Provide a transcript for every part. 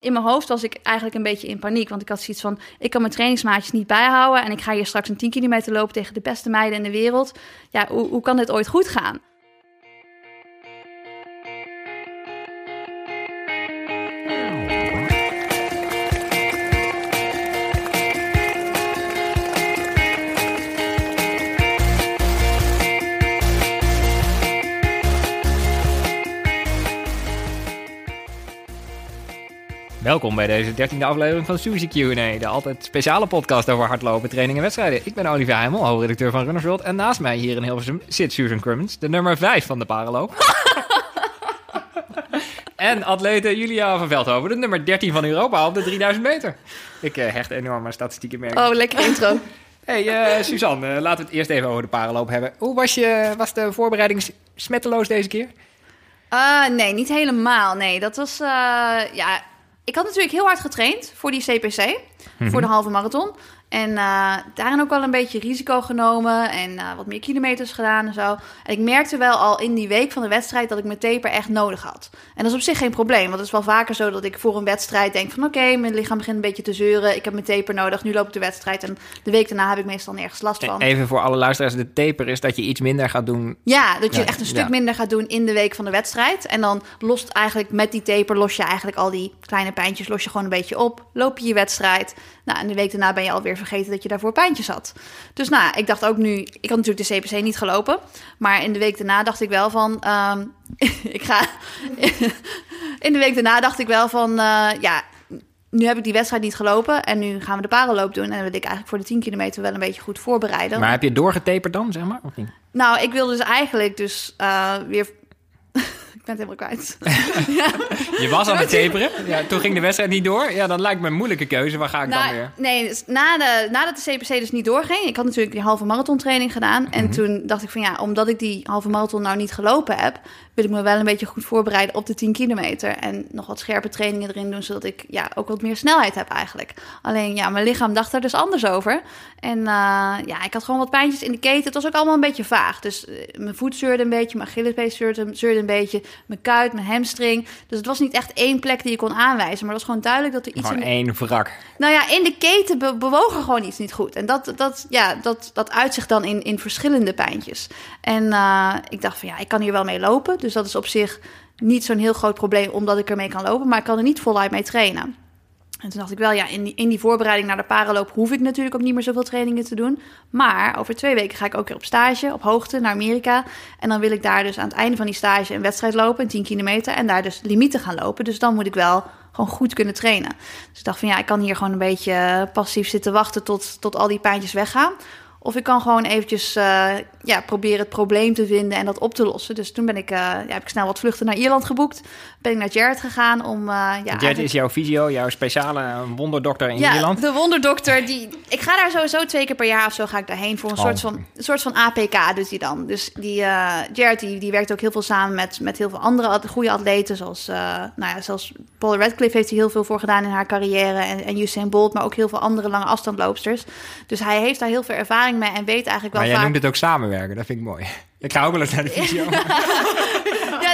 In mijn hoofd was ik eigenlijk een beetje in paniek. Want ik had zoiets van: ik kan mijn trainingsmaatjes niet bijhouden. En ik ga hier straks een 10 kilometer lopen tegen de beste meiden in de wereld. Ja, hoe, hoe kan dit ooit goed gaan? Welkom bij deze dertiende aflevering van Suzy Q&A, de altijd speciale podcast over hardlopen, training en wedstrijden. Ik ben Olivier Heimel, hoofdredacteur van Runners World. En naast mij hier in Hilversum zit Susan Crummins, de nummer 5 van de paraloop. en atlete Julia van Veldhoven, de nummer 13 van Europa op de 3000 meter. Ik uh, hecht enorm aan statistieken merken. Oh, lekker intro. hey, uh, Suzanne, uh, laten we het eerst even over de paraloop hebben. Hoe was, je, was de voorbereiding smetteloos deze keer? nee, niet helemaal. Nee, dat was... ja, ik had natuurlijk heel hard getraind voor die CPC, voor de mhm. halve marathon. En uh, daarin ook wel een beetje risico genomen en uh, wat meer kilometers gedaan en zo. En ik merkte wel al in die week van de wedstrijd dat ik mijn taper echt nodig had. En dat is op zich geen probleem, want het is wel vaker zo dat ik voor een wedstrijd denk van... oké, mijn lichaam begint een beetje te zeuren, ik heb mijn taper nodig, nu loopt de wedstrijd. En de week daarna heb ik meestal nergens last van. Even voor alle luisteraars, de taper is dat je iets minder gaat doen... Ja, dat je echt een stuk minder gaat doen in de week van de wedstrijd. En dan lost eigenlijk met die taper, los je eigenlijk al die kleine pijntjes, los je gewoon een beetje op. Loop je je wedstrijd... Nou, en de week daarna ben je alweer vergeten dat je daarvoor pijntjes had. Dus nou, ik dacht ook nu... Ik had natuurlijk de CPC niet gelopen. Maar in de week daarna dacht ik wel van... Ehm, ik ga... in de week daarna dacht ik wel van... Uh, ja, nu heb ik die wedstrijd niet gelopen en nu gaan we de parelloop doen. En dan wil ik eigenlijk voor de 10 kilometer wel een beetje goed voorbereiden. Maar heb je doorgetaperd dan, zeg maar? Of niet? Nou, ik wilde dus eigenlijk dus uh, weer ben het helemaal kwijt. je was aan het taperen. Ja, toen ging de wedstrijd niet door. Ja, dan lijkt me een moeilijke keuze. Waar ga ik dan weer? Nee, dus na de, nadat de CPC dus niet doorging... Ik had natuurlijk die halve marathon training gedaan. En mhm. toen dacht ik van ja, omdat ik die halve marathon nou niet gelopen heb wil ik me wel een beetje goed voorbereiden op de 10 kilometer. En nog wat scherpe trainingen erin doen, zodat ik ja, ook wat meer snelheid heb eigenlijk. Alleen ja, mijn lichaam dacht er dus anders over. En uh, ja, ik had gewoon wat pijntjes in de keten. Het was ook allemaal een beetje vaag. Dus uh, mijn voet zeurde een beetje, mijn Achillespees zeurde, zeurde een beetje, mijn kuit, mijn hamstring. Dus het was niet echt één plek die je kon aanwijzen. Maar het was gewoon duidelijk dat er iets... Gewoon in één wrak. Nou ja, in de keten be bewogen gewoon iets niet goed. En dat, dat, ja, dat, dat uitzicht dan in, in verschillende pijntjes. En uh, ik dacht van ja, ik kan hier wel mee lopen. Dus dat is op zich niet zo'n heel groot probleem omdat ik ermee kan lopen. Maar ik kan er niet voluit mee trainen. En toen dacht ik wel, ja, in die, in die voorbereiding naar de paraloop hoef ik natuurlijk ook niet meer zoveel trainingen te doen. Maar over twee weken ga ik ook weer op stage, op hoogte, naar Amerika. En dan wil ik daar dus aan het einde van die stage een wedstrijd lopen, 10 kilometer. En daar dus limieten gaan lopen. Dus dan moet ik wel gewoon goed kunnen trainen. Dus ik dacht van ja, ik kan hier gewoon een beetje passief zitten wachten tot, tot al die pijntjes weggaan. Of ik kan gewoon eventjes uh, ja, proberen het probleem te vinden en dat op te lossen. Dus toen ben ik, uh, ja, heb ik snel wat vluchten naar Ierland geboekt. Ben ik naar Jared gegaan om... Uh, ja, Jared is jouw fysio, jouw speciale wonderdokter in ja, Ierland? de wonderdokter. Die, ik ga daar sowieso twee keer per jaar of zo ga ik daarheen voor een oh. soort, van, een soort van APK doet hij dan. Dus die, Jared die, die werkt ook heel veel samen met, met heel veel andere goede atleten. Zoals, nou ja, zoals Paul Radcliffe heeft hij heel veel voor gedaan in haar carrière. En, en Usain Bolt, maar ook heel veel andere lange afstandloopsters. Dus hij heeft daar heel veel ervaring mee en weet eigenlijk wel maar jij vaak... noemt het ook samenwerken, dat vind ik mooi. Ik ga ook wel eens naar de visio.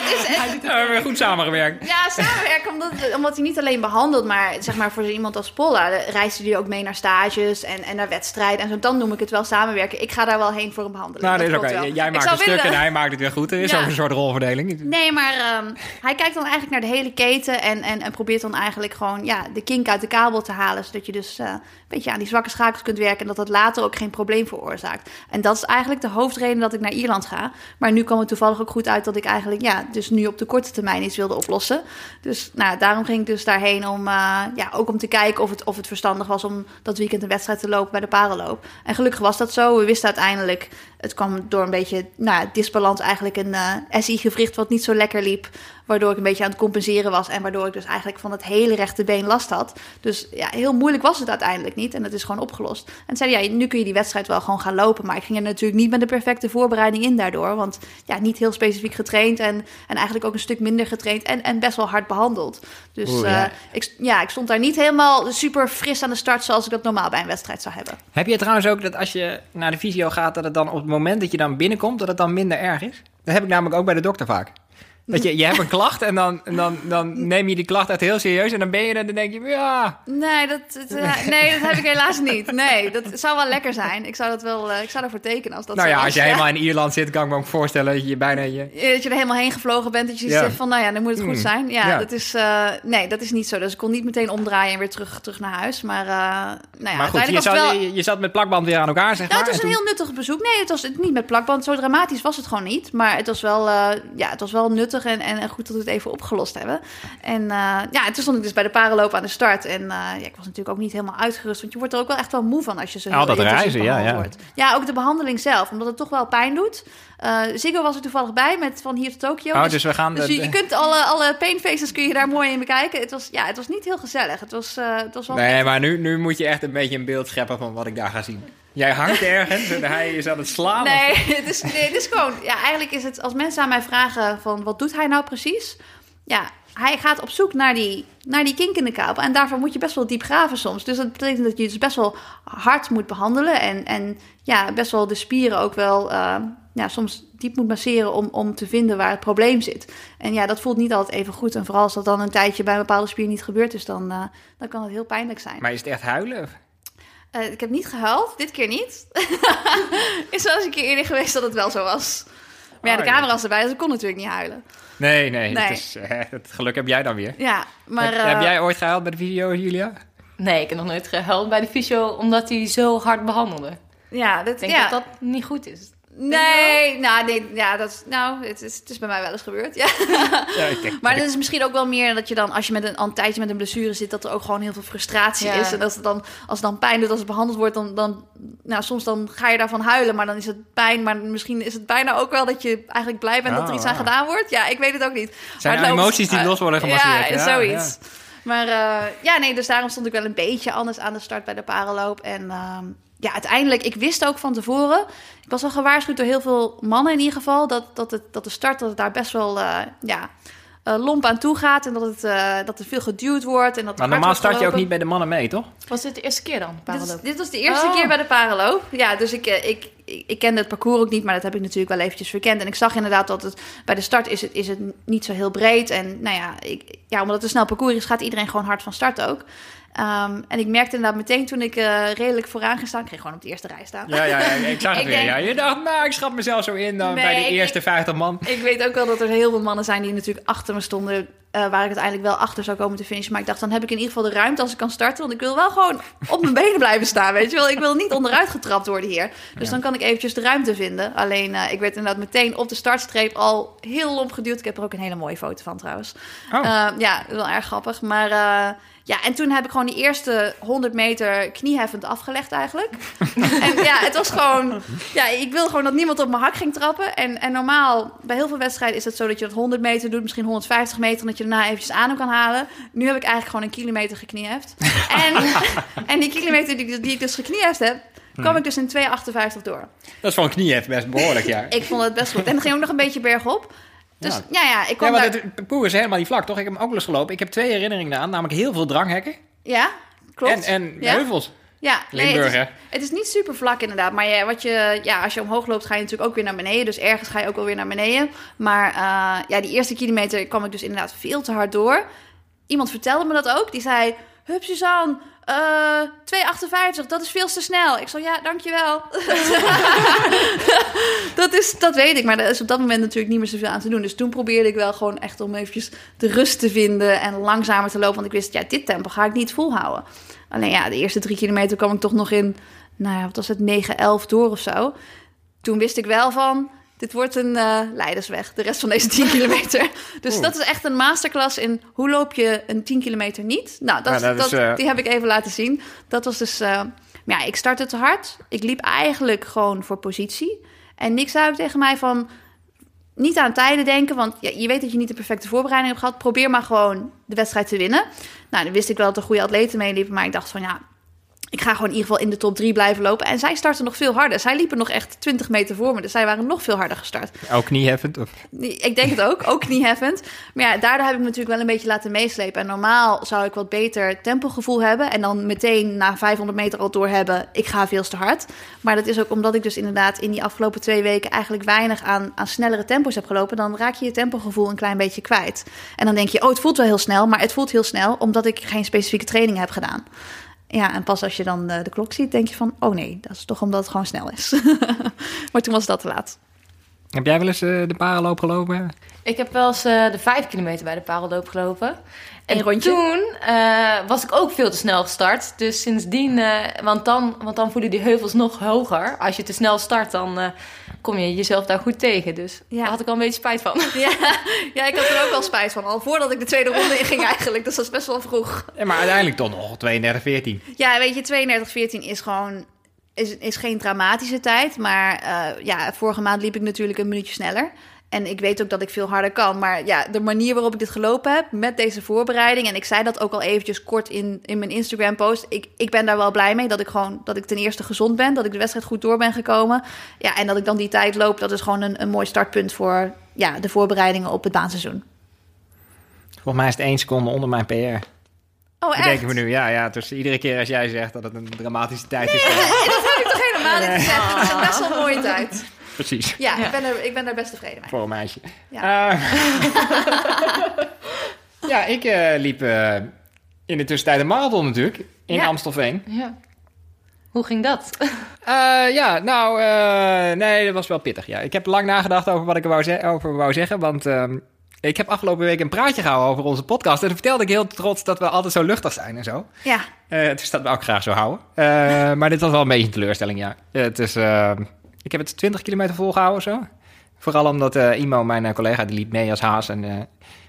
Het is echt... we hebben goed samengewerkt. Ja, samenwerken, omdat, omdat hij niet alleen behandelt, maar zeg maar voor iemand als Polla reist hij ook mee naar stages en, en naar wedstrijden. En zo, dan noem ik het wel samenwerken. Ik ga daar wel heen voor een behandeling. Nou, dat, is oké. Jij maakt het stuk en hij maakt het weer goed. Er is ook een soort rolverdeling. Nee, maar um, hij kijkt dan eigenlijk naar de hele keten en, en, en probeert dan eigenlijk gewoon ja, de kink uit de kabel te halen. Zodat je dus uh, een beetje aan die zwakke schakels kunt werken en dat dat later ook geen probleem veroorzaakt. En dat is eigenlijk de hoofdreden dat ik naar Ierland ga. Maar nu kwam het toevallig ook goed uit dat ik eigenlijk, ja, dus nu op de korte termijn iets wilde oplossen. Dus nou, daarom ging ik dus daarheen om, uh, ja, ook om te kijken of het, of het verstandig was om dat weekend een wedstrijd te lopen bij de parelloop. En gelukkig was dat zo. We wisten uiteindelijk, het kwam door een beetje, nou, disbalans eigenlijk een uh, SI-gewricht wat niet zo lekker liep. Waardoor ik een beetje aan het compenseren was. En waardoor ik dus eigenlijk van het hele rechte been last had. Dus ja, heel moeilijk was het uiteindelijk niet. En dat is gewoon opgelost. En zei ja, nu kun je die wedstrijd wel gewoon gaan lopen. Maar ik ging er natuurlijk niet met de perfecte voorbereiding in daardoor. Want ja, niet heel specifiek getraind. En, en eigenlijk ook een stuk minder getraind. En, en best wel hard behandeld. Dus ja. Uh, ik, ja, ik stond daar niet helemaal super fris aan de start. Zoals ik dat normaal bij een wedstrijd zou hebben. Heb je trouwens ook dat als je naar de visio gaat. dat het dan op het moment dat je dan binnenkomt. dat het dan minder erg is? Dat heb ik namelijk ook bij de dokter vaak. Dat je, je hebt een klacht en dan, en dan, dan neem je die klacht echt heel serieus. En dan ben je er en dan denk je, ja... Nee, dat, eh, nee, dat heb ik helaas niet. Nee, dat zou wel lekker zijn. Ik zou, dat wel, eh, ik zou ervoor tekenen als dat Nou ja, als je helemaal in Ierland zit, kan ik me ook voorstellen dat je bijna... Je... Dat je er helemaal heen gevlogen bent. Dat je Ja. zegt van, nou ja, dan moet het goed Mm. zijn. Ja, Ja. Dat is, eh, nee, dat is niet zo. Dus ik kon niet meteen omdraaien en weer terug, terug naar huis. Maar, nou ja, maar goed, je zat, wel... je, je zat met plakband weer aan elkaar, zeg Nou, maar. het was en een toen- heel nuttig bezoek. Nee, het was het niet met plakband. Zo dramatisch was het gewoon niet. Maar het was wel, ja, het was wel nuttig en, en, en goed dat we het even opgelost hebben. En eh, ja, en toen stond ik dus bij de parenloop aan de start. En eh, ja, ik was natuurlijk ook niet helemaal uitgerust. Want je wordt er ook wel echt wel moe van als je zo Al dat reizen, ja, ja. wordt. Ja, ook de behandeling zelf. Omdat het toch wel pijn doet. Eh Ziggo was er toevallig bij met van hier tot Tokio. Oh, Dus- dus we gaan... dus de- je, je kunt alle, alle painfaces kun je daar mooi in bekijken. Het was, ja, het was niet heel gezellig. Het was, eh, het was wel Nee, maar nu, nu moet je echt een beetje een beeld scheppen van wat ik daar ga zien. Jij hangt ergens en hij is aan het slaan. Nee, het is, nee, het is gewoon... Ja, eigenlijk is het... Als mensen aan mij vragen van... Wat doet hij nou precies? Ja, hij gaat op zoek naar die, naar die kink in de kabel. En daarvoor moet je best wel diep graven soms. Dus dat betekent dat je dus best wel hard moet behandelen. En, en ja, best wel de spieren ook wel... eh, ja, soms diep moet masseren om, om te vinden waar het probleem zit. En ja, dat voelt niet altijd even goed. En vooral als dat dan een tijdje bij een bepaalde spier niet gebeurd is... dan, eh, dan kan het heel pijnlijk zijn. Maar is het echt huilen? Eh, ik heb niet gehuild, dit keer niet. is wel eens een keer eerder geweest dat het wel zo was. Maar ja, Oh, de ja. camera was erbij, dus ik kon natuurlijk niet huilen. Nee, nee. Nee. Het is, eh, het geluk heb jij dan weer. Ja, maar... heb, eh, heb jij ooit gehuild bij de video, Julia? Nee, ik heb nog nooit gehuild bij de fysio omdat hij zo hard behandelde. Ja, dat, Ik denk ja. dat dat niet goed is. Nee, nou, nee, ja, dat, nou het, is, het is bij mij wel eens gebeurd, ja. Ja, ik denk, Maar het is misschien ook wel meer dat je dan, als je met een, een tijdje met een blessure zit, dat er ook gewoon heel veel frustratie Ja. is. En als het dan, als het dan pijn doet, als het behandeld wordt, dan, dan, nou, soms dan ga je daarvan huilen, maar dan is het pijn. Maar misschien is het bijna ook wel dat je eigenlijk blij bent dat er Oh, iets aan gedaan wordt. Ja, ik weet het ook niet. zijn loopt- emoties die los worden gemasseerd. Ja, zoiets. Maar eh, ja, nee, dus daarom stond ik wel een beetje anders aan de start bij de parenloop. En ehm, ja, uiteindelijk, ik wist ook van tevoren, ik was al gewaarschuwd door heel veel mannen in ieder geval, dat, dat, het, dat de start dat het daar best wel eh, ja, eh, lomp aan toe gaat. En dat, het, eh, dat er veel geduwd wordt. En dat Maar normaal start je ook niet bij de mannen mee, toch? Was dit de eerste keer dan, Dit, dit was de eerste Oh. keer bij de parenloop. Ja, dus ik, ik, ik, ik kende het parcours ook niet, maar dat heb ik natuurlijk wel eventjes verkend. En ik zag inderdaad dat het bij de start is het, is het niet zo heel breed. En nou ja, ik, ja, omdat het een snel parcours is, gaat iedereen gewoon hard van start ook. Ehm, en ik merkte inderdaad meteen toen ik eh, redelijk vooraan ging staan, ik ging gewoon op de eerste rij staan. Ja, ja, ja ik zag het Ik weer. denk- Ja. Je dacht, nou, ik schat mezelf zo in dan Nee, bij de ik- eerste 50 man. Ik weet ook wel dat er heel veel mannen zijn die natuurlijk achter me stonden. eh, waar ik uiteindelijk wel achter zou komen te finishen. Maar ik dacht, dan heb ik in ieder geval de ruimte als ik kan starten. Want ik wil wel gewoon op mijn benen blijven staan. Weet je wel, ik wil niet onderuit getrapt worden hier. Dus Ja. dan kan ik eventjes de ruimte vinden. Alleen, eh, ik werd inderdaad meteen op de startstreep al heel lomp geduwd. Ik heb er ook een hele mooie foto van trouwens. Oh. Eh, ja, wel erg grappig. Maar ja, en toen heb ik gewoon die eerste 100 meter knieheffend afgelegd eigenlijk. en ja, het was gewoon... Ja, ik wil gewoon dat niemand op mijn hak ging trappen. En, en normaal, bij heel veel wedstrijden is het zo dat je dat 100 meter doet, misschien 150 meter, en dat je daarna eventjes adem kan halen. Nu heb ik eigenlijk gewoon een kilometer geknieheft. en, en die kilometer die, die ik dus geknieheft heb, kwam ik dus in 2,58 door. Dat is voor een knie even best behoorlijk, ja. Ik vond het best goed. En dan ging ook nog een beetje bergop. Dus Ja. ja, ja, ik kwam Ja, maar daar... het parcours is helemaal niet vlak, toch? Ik heb hem ook eens gelopen. Ik heb twee herinneringen aan, namelijk heel veel dranghekken. Ja, klopt. En, en Ja? heuvels. Ja, nee, Limburg, het, is, hè? het is niet super vlak inderdaad. Maar ja, wat je, ja, als je omhoog loopt, ga je natuurlijk ook weer naar beneden. Dus ergens ga je ook wel weer naar beneden. Maar eh, ja, die eerste kilometer kwam ik dus inderdaad veel te hard door. Iemand vertelde me dat ook. Die zei, hup Suzanne, eh 2,58, dat is veel te snel. Ik zei, ja, dankjewel. dat, is, dat weet ik, maar er is op dat moment natuurlijk niet meer zoveel aan te doen. Dus toen probeerde ik wel gewoon echt om eventjes de rust te vinden en langzamer te lopen. Want ik wist, ja, dit tempo ga ik niet volhouden. Alleen ja, de eerste drie kilometer kwam ik toch nog in, nou ja, wat was het, 9, 11 door of zo. Toen wist ik wel van, dit wordt een eh, leidersweg, de rest van deze 10 kilometer. Dus dat is echt een masterclass in hoe loop je een 10 kilometer niet. Nou, dat, Ja, dat is, eh, die heb ik even laten zien. Dat was dus, eh, ja, ik startte te hard. Ik liep eigenlijk gewoon voor positie. En niks zei tegen mij van, niet aan tijden denken, want ja, je weet dat je niet de perfecte voorbereiding hebt gehad. Probeer maar gewoon de wedstrijd te winnen. Nou, dan wist ik wel dat er goede atleten meeliepen, maar ik dacht van ja, ik ga gewoon in ieder geval in de top 3 blijven lopen. En zij starten nog veel harder. Zij liepen nog echt 20 meter voor me. Dus zij waren nog veel harder gestart. Ook knieheffend? Of? Ik denk het ook, ook knieheffend. Maar ja, daardoor heb ik me natuurlijk wel een beetje laten meeslepen. En normaal zou ik wat beter tempogevoel hebben. En dan meteen na 500 meter al door hebben, ik ga veel te hard. Maar dat is ook omdat ik dus inderdaad in die afgelopen twee weken eigenlijk weinig aan, aan snellere tempo's heb gelopen. Dan raak je je tempogevoel een klein beetje kwijt. En dan denk je, oh, het voelt wel heel snel. Maar het voelt heel snel omdat ik geen specifieke training heb gedaan. Ja, en pas als je dan de, de klok ziet, denk je van, oh nee, dat is toch omdat het gewoon snel is. maar toen was dat te laat. Heb jij wel eens uh, de parenloop gelopen? Ik heb wel eens uh, de vijf kilometer bij de parenloop gelopen. En rondje? toen uh, was ik ook veel te snel gestart. Dus sindsdien, want, dan, want dan voelen die heuvels nog hoger. Als je te snel start, dan kom je jezelf daar goed tegen. Dus Ja. daar had ik al een beetje spijt van. Ja, ja, ik had er ook wel spijt van. Al voordat ik de tweede ronde in ging eigenlijk. Dus dat is best wel vroeg. Ja, maar uiteindelijk toch nog 32, 14. Ja, weet je, 32-14 is gewoon... Is, is geen dramatische tijd. Maar eh, ja, vorige maand liep ik natuurlijk een minuutje sneller. En ik weet ook dat ik veel harder kan. Maar ja, de manier waarop ik dit gelopen heb met deze voorbereiding... en ik zei dat ook al eventjes kort in, in mijn Instagram-post... Ik, ik ben daar wel blij mee dat ik gewoon dat ik ten eerste gezond ben... dat ik de wedstrijd goed door ben gekomen. Ja, en dat ik dan die tijd loop, dat is gewoon een, een mooi startpunt... voor ja, de voorbereidingen op het baanseizoen. Volgens mij is het 1 seconde onder mijn PR. Oh? Bedenken we nu. Ja, ja, dus iedere keer als jij zegt dat het een dramatische tijd is. dan- dat heb ik toch helemaal niet gezegd. Het is een best wel een mooie tijd. Precies. Ja, Ja. Ik, ben er, ik ben daar best tevreden mee. Voor een meisje. Ja. Eh, ja, ik eh, liep eh, in de tussentijd een marathon natuurlijk. In Ja. Amstelveen. Ja. Hoe ging dat? Eh, ja, nou, eh, nee, dat was wel pittig. Ja. Ik heb lang nagedacht over wat ik er wou, ze- over wou zeggen. Want ehm, ik heb afgelopen week een praatje gehouden over onze podcast. En toen vertelde ik heel trots dat we altijd zo luchtig zijn en zo. Ja, Eh, dus dat we ook graag zo houden. Eh, maar dit was wel een beetje een teleurstelling, ja. het is, eh, ik heb het 20 kilometer volgehouden zo. Vooral omdat eh Imo, mijn eh, collega, die liep mee als haas. En eh,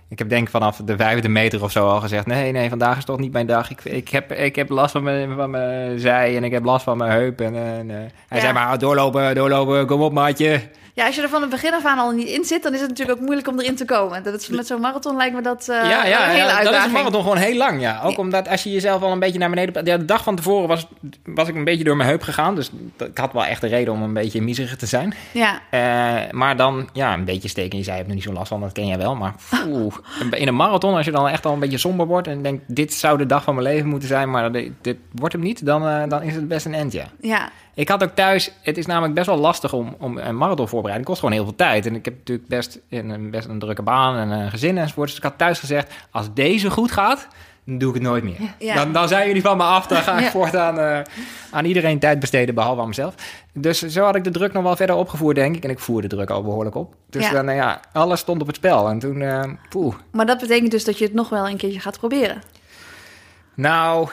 ik heb denk ik vanaf de vijfde meter of zo al gezegd... nee, nee, vandaag is toch niet mijn dag. Ik, ik, heb, ik heb last van mijn, van mijn zij en ik heb last van mijn heup. En, eh, en, eh, hij Ja. zei maar, doorlopen, doorlopen, kom op maatje. Ja, als je er van het begin af aan al niet in zit, dan is het natuurlijk ook moeilijk om erin te komen. Dat is, met zo'n marathon lijkt me dat eh, ja, ja, een hele ja, dat is een marathon gewoon heel lang, ja. Ook Ja. omdat als je jezelf al een beetje naar beneden... Ja, de dag van tevoren was, was ik een beetje door mijn heup gegaan. Dus ik had wel echt de reden om een beetje miserig te zijn. Ja, Eh, maar dan, ja, een beetje steken. Je zei, je hebt er niet zo last van, dat ken jij wel. Maar poeh, in een marathon, als je dan echt al een beetje somber wordt... en denkt, dit zou de dag van mijn leven moeten zijn... maar dit, dit wordt hem niet, dan, eh, dan is het best een end, ja. ja, Ik had ook thuis, het is namelijk best wel lastig om, om een marathon. Het kost gewoon heel veel tijd. En ik heb natuurlijk best in een, best een drukke baan en een gezin enzovoort. Dus ik had thuis gezegd, als deze goed gaat, dan doe ik het nooit meer. Ja. Dan, dan zijn jullie van me af. Dan ga ik Ja. voortaan eh, aan iedereen tijd besteden, behalve aan mezelf. Dus zo had ik de druk nog wel verder opgevoerd, denk ik. En ik voer de druk al behoorlijk op. Dus Ja. dan, nou ja, alles stond op het spel. En toen, eh poeh. maar dat betekent dus dat je het nog wel een keertje gaat proberen. Nou,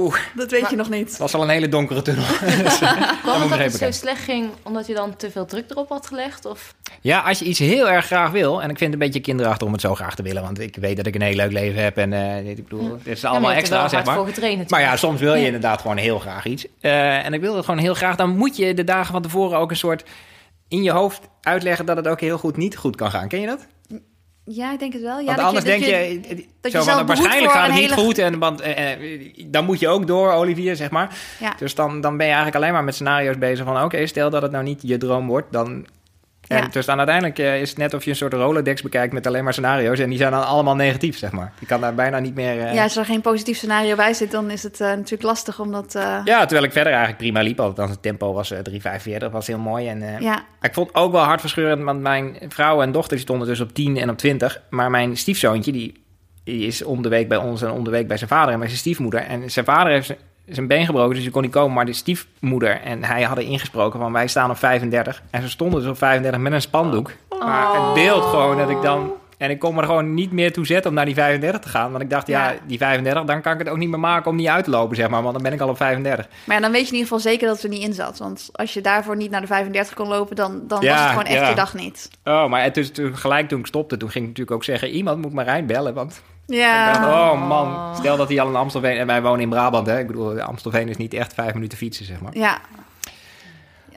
poeh. Dat weet Maar- je nog Het niet. was wel een hele donkere tunnel. Dus, eh, Kwam het ik dat het zo slecht ging omdat je dan te veel druk erop had gelegd? Of? Ja, als je iets heel erg graag wil, en ik vind het een beetje kinderachtig om het zo graag te willen, want ik weet dat ik een heel leuk leven heb en eh, dit, ik bedoel, het is Ja, allemaal er extra, zeg maar. voor getraind Maar ja, soms wil je Ja. inderdaad gewoon heel graag iets. Eh, en ik wil het gewoon heel graag. Dan moet je de dagen van tevoren ook een soort in je hoofd uitleggen dat het ook heel goed niet goed kan gaan. Ken je dat? Ja, ik denk het wel. Ja, Want dat anders je, denk je, je, eh, dat zo je behoedt waarschijnlijk gaat het niet hele- goed. En want, eh, eh, dan moet je ook door, Olivier, zeg maar. Ja. Dus dan, dan ben je eigenlijk alleen maar met scenario's bezig van... oké, stel dat het nou niet je droom wordt, dan... En Ja. dus dan uiteindelijk eh, is het net of je een soort Rolodex bekijkt met alleen maar scenario's... en die zijn dan allemaal negatief, zeg maar. Je kan daar bijna niet meer... eh, ja, als er geen positief scenario bij zit, dan is het eh, natuurlijk lastig omdat... eh, Ja, terwijl ik verder eigenlijk prima liep. Althans, het tempo was eh 3,45, was heel mooi. En, ja, Ik vond het ook wel hartverscheurend, want mijn vrouw en dochter die stonden dus op 10 en op 20. Maar mijn stiefzoontje, die, die is om de week bij ons en om de week bij zijn vader en bij zijn stiefmoeder. En zijn vader heeft zijn- been gebroken, dus die kon niet komen. Maar de stiefmoeder en hij hadden ingesproken van wij staan op 35. En ze stonden dus op 35 met een spandoek. Maar het beeld gewoon dat ik dan... En ik kon me er gewoon niet meer toe zetten om naar die 35 te gaan. Want ik dacht, ja, Ja. die 35, dan kan ik het ook niet meer maken om niet uit te lopen, zeg maar. Want dan ben ik al op 35. maar ja, dan weet je in ieder geval zeker dat het er niet in zat. Want als je daarvoor niet naar de 35 kon lopen, dan, dan Ja, was het gewoon echt je dag niet. Oh, maar het is gelijk toen ik stopte, toen ging ik natuurlijk ook zeggen... iemand moet Marijn bellen, want Ja, dacht, oh man, stel dat hij al in Amstelveen... En wij wonen in Brabant, hè. Ik bedoel, Amstelveen is niet echt vijf minuten fietsen, zeg maar. ja.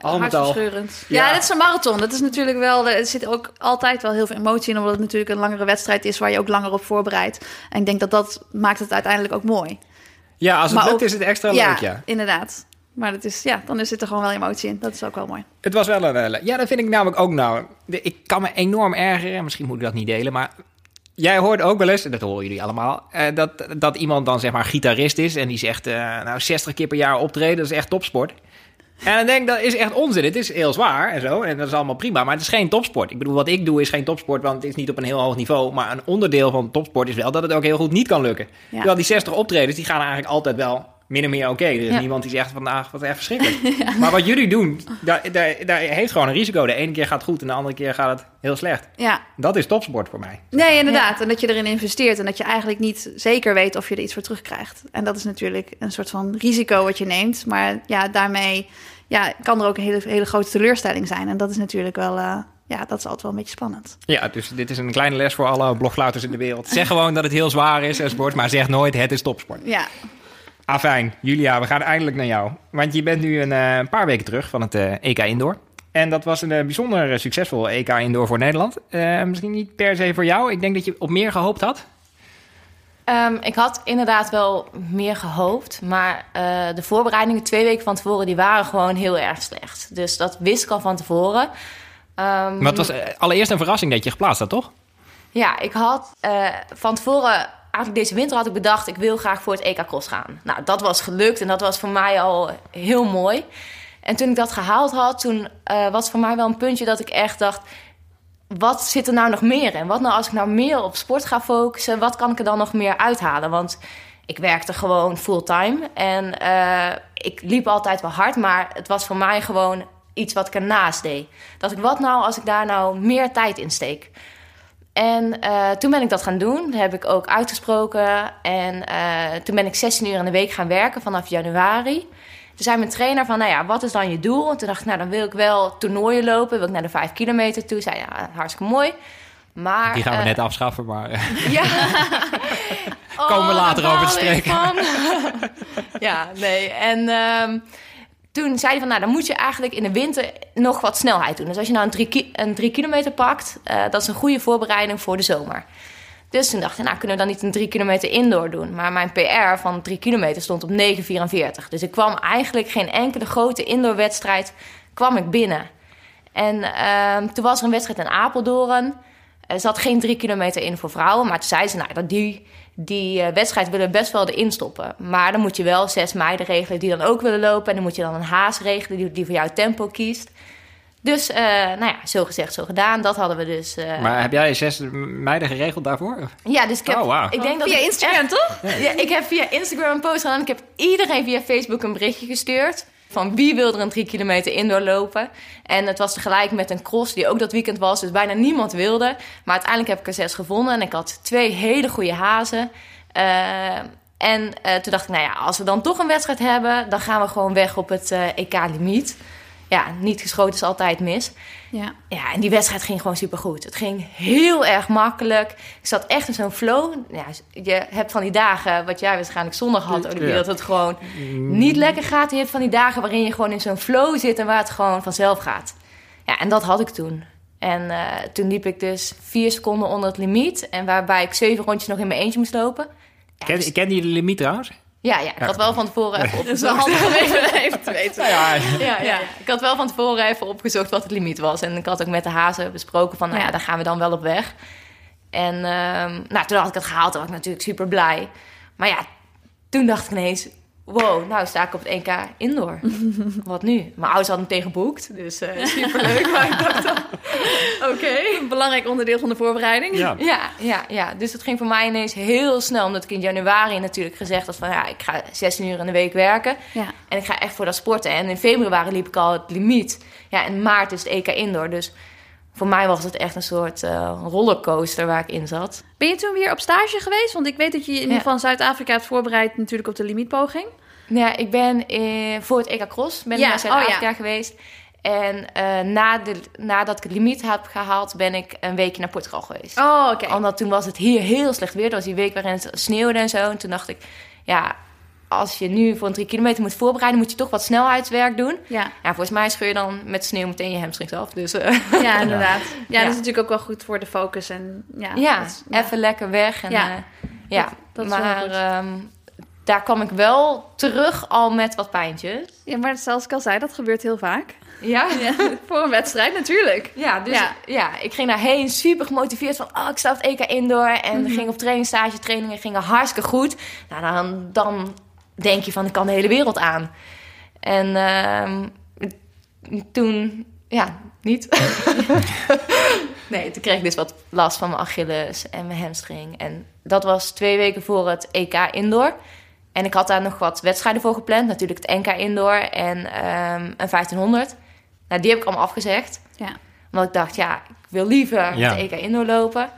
Al met al. hartverscheurend. Ja. Ja, dat is een marathon. Dat is natuurlijk wel, er zit ook altijd wel heel veel emotie in, omdat het natuurlijk een langere wedstrijd is waar je ook langer op voorbereidt. En ik denk dat dat maakt het uiteindelijk ook mooi. Ja, als het Maar lukt ook- is het extra ja, leuk, ja. inderdaad. Maar dat is, ja, dan zit er gewoon wel emotie in. Dat is ook wel mooi. Het was wel een... eh, Ja, dat vind ik namelijk ook nou... Ik kan me enorm ergeren. Misschien moet ik dat niet delen, maar... Jij hoort ook wel eens, en dat horen jullie allemaal, eh, dat, dat iemand dan zeg maar gitarist is en die zegt, eh, nou 60 keer per jaar optreden, dat is echt topsport. En dan denk ik, dat is echt onzin. Het is heel zwaar en zo, en dat is allemaal prima, maar het is geen topsport. Ik bedoel, wat ik doe is geen topsport, want het is niet op een heel hoog niveau. Maar een onderdeel van topsport is wel dat het ook heel goed niet kan lukken. Ja. Terwijl die 60 optredens, die gaan eigenlijk altijd wel min of meer oké. Er is Ja. niemand die zegt vandaag, wat echt verschrikkelijk. Maar wat jullie doen, daar, daar, daar heeft gewoon een risico. De ene keer gaat het goed en de andere keer gaat het heel slecht. Ja, Dat is topsport voor mij. nee, inderdaad. En dat je erin investeert en dat je eigenlijk niet zeker weet of je er iets voor terugkrijgt. En dat is natuurlijk een soort van risico wat je neemt. Maar ja, daarmee ja, kan er ook een hele, hele grote teleurstelling zijn. En dat is natuurlijk wel, eh, ja, dat is altijd wel een beetje spannend. Ja, dus dit is een kleine les voor alle blogfluiters in de wereld. Zeg gewoon dat het heel zwaar is, en sport, maar zeg nooit het is topsport. Ja, Ah, fijn. Julia, we gaan eindelijk naar jou. Want je bent nu een eh, paar weken terug van het eh, EK Indoor. En dat was een eh, bijzonder succesvol EK Indoor voor Nederland. Misschien niet per se voor jou. Ik denk dat je op meer gehoopt had. Ehm, ik had inderdaad wel meer gehoopt, maar de voorbereidingen twee weken van tevoren die waren gewoon heel erg slecht. Dus dat wist ik al van tevoren. Ehm, Maar het was allereerst een verrassing dat je geplaatst had, toch? Ja, ik had van tevoren, eigenlijk deze winter had ik bedacht, ik wil graag voor het EK Cross gaan. Nou, dat was gelukt en dat was voor mij al heel mooi. En toen ik dat gehaald had, toen eh, was voor mij wel een puntje dat ik echt dacht, wat zit er nou nog meer in? Wat nou als ik nou meer op sport ga focussen, wat kan ik er dan nog meer uithalen? Want ik werkte gewoon fulltime en eh, ik liep altijd wel hard, maar het was voor mij gewoon iets wat ik ernaast deed. Dat ik, wat nou als ik daar nou meer tijd in steek? En eh, toen ben ik dat gaan doen. Dat heb ik ook uitgesproken. En eh, toen ben ik 16 uur in de week gaan werken vanaf januari. Toen zei mijn trainer van, nou ja, wat is dan je doel? En toen dacht ik, nou, dan wil ik wel toernooien lopen. Wil ik naar de 5 kilometer toe. Zei, ja, hartstikke mooi. Maar, Die gaan we eh, net afschaffen, maar... Ja. Komen we Oh, later over te spreken. ja, nee. En ehm, toen zei hij van, nou, dan moet je eigenlijk in de winter nog wat snelheid doen. Dus als je nou een drie, een kilometer pakt, eh, dat is een goede voorbereiding voor de zomer. Dus toen dacht ik, nou, kunnen we dan niet een drie kilometer indoor doen? Maar mijn PR van drie kilometer stond op 9,44. Dus ik kwam eigenlijk geen enkele grote indoorwedstrijd kwam ik binnen. En ehm, toen was er een wedstrijd in Apeldoorn. Er zat geen drie kilometer in voor vrouwen. Maar toen zeiden ze, nou, dat die, die eh, wedstrijd willen we best wel erin stoppen. Maar dan moet je wel zes meiden regelen die dan ook willen lopen. En dan moet je dan een haas regelen die, die voor jouw tempo kiest. Dus, eh, nou ja, zo gezegd, zo gedaan. Dat hadden we dus... eh, Maar heb jij zes meiden geregeld daarvoor? ja, dus ik heb... Oh, wauw. Ik denk dat via ik Instagram, toch? ja, ik heb via Instagram een post gedaan. Ik heb iedereen via Facebook een berichtje gestuurd. Van wie wil er een drie kilometer indoor lopen. En het was tegelijk met een cross die ook dat weekend was. Dus bijna niemand wilde. Maar uiteindelijk heb ik er zes gevonden. En ik had twee hele goede hazen. Eh, en eh, toen dacht ik, nou ja, als we dan toch een wedstrijd hebben... dan gaan we gewoon weg op het eh, EK-limiet. Ja, niet geschoten is altijd mis. Ja. Ja, en die wedstrijd ging gewoon supergoed. Het ging heel erg makkelijk. Ik zat echt in zo'n flow. Ja, je hebt van die dagen, wat jij waarschijnlijk zondag had, Olivier, Ja. dat het gewoon niet lekker gaat. Je hebt van die dagen waarin je gewoon in zo'n flow zit en waar het gewoon vanzelf gaat. Ja, en dat had ik toen. En eh, toen liep ik dus vier seconden onder het limiet. En waarbij ik zeven rondjes nog in mijn eentje moest lopen. Ja, dus- Ken, ken je de limiet trouwens? Ja, ja, ik had wel van tevoren even opgezocht. even, even te weten. ja. Ja, ja, ja. Ik had wel van tevoren even opgezocht wat het limiet was. En ik had ook met de hazen besproken van, nou ja, daar gaan we dan wel op weg. En ehm, nou, toen had ik het gehaald, toen was ik natuurlijk super blij. Maar ja, toen dacht ik ineens, wow, nou sta ik op het 1K indoor. wat nu? Mijn ouders hadden hem tegengeboekt, dus eh super leuk. maar ik dacht dan, oké. Een belangrijk onderdeel van de voorbereiding. ja. Ja, ja, ja, dus het ging voor mij ineens heel snel. Omdat ik in januari natuurlijk gezegd had van... ja, ik ga 16 uur in de week werken. Ja. En ik ga echt voor dat sporten. En in februari liep ik al het limiet. Ja, in maart is het EK Indoor. Dus voor mij was het echt een soort eh, rollercoaster waar ik in zat. Ben je toen weer op stage geweest? Want ik weet dat je in ieder geval in Zuid-Afrika hebt voorbereid natuurlijk op de limietpoging. Ja, ik ben eh, voor het EK Cross ben ik Ja, naar Zuid-Afrika oh ja. geweest. En eh, na de, nadat ik het limiet heb gehaald, ben ik een weekje naar Portugal geweest. Oh, oké. Omdat toen was het hier heel slecht weer. Dat was die week waarin het sneeuwde en zo. En toen dacht ik, ja, als je nu voor een drie kilometer moet voorbereiden, moet je toch wat snelheidswerk doen. Ja. Ja, volgens mij scheur je dan met sneeuw meteen je hamstrings af. Dus eh, ja, inderdaad. Ja, Ja. dat is natuurlijk ook wel goed voor de focus. En, ja, ja, even lekker weg. En, Ja. ja, ja. Dat- dat is wel maar goed. ehm, daar kwam ik wel terug al met wat pijntjes. Ja, maar zoals ik al zei, dat gebeurt heel vaak. Ja? Ja, voor een wedstrijd natuurlijk. Ja, dus Ja. ja. ik ging daarheen super gemotiveerd van, oh, ik sta op het EK Indoor. En Mhm. ging op trainingstage, trainingen gingen hartstikke goed. Nou, dan, dan denk je van, ik kan de hele wereld aan. En ehm, toen, ja, niet. nee, toen kreeg ik dus wat last van mijn Achilles en mijn hamstring. En dat was twee weken voor het EK Indoor. En ik had daar nog wat wedstrijden voor gepland. Natuurlijk het NK Indoor en ehm, een 1500. Nou, die heb ik allemaal afgezegd. Ja. Omdat ik dacht, ja, ik wil liever Ja. het EK Indoor lopen.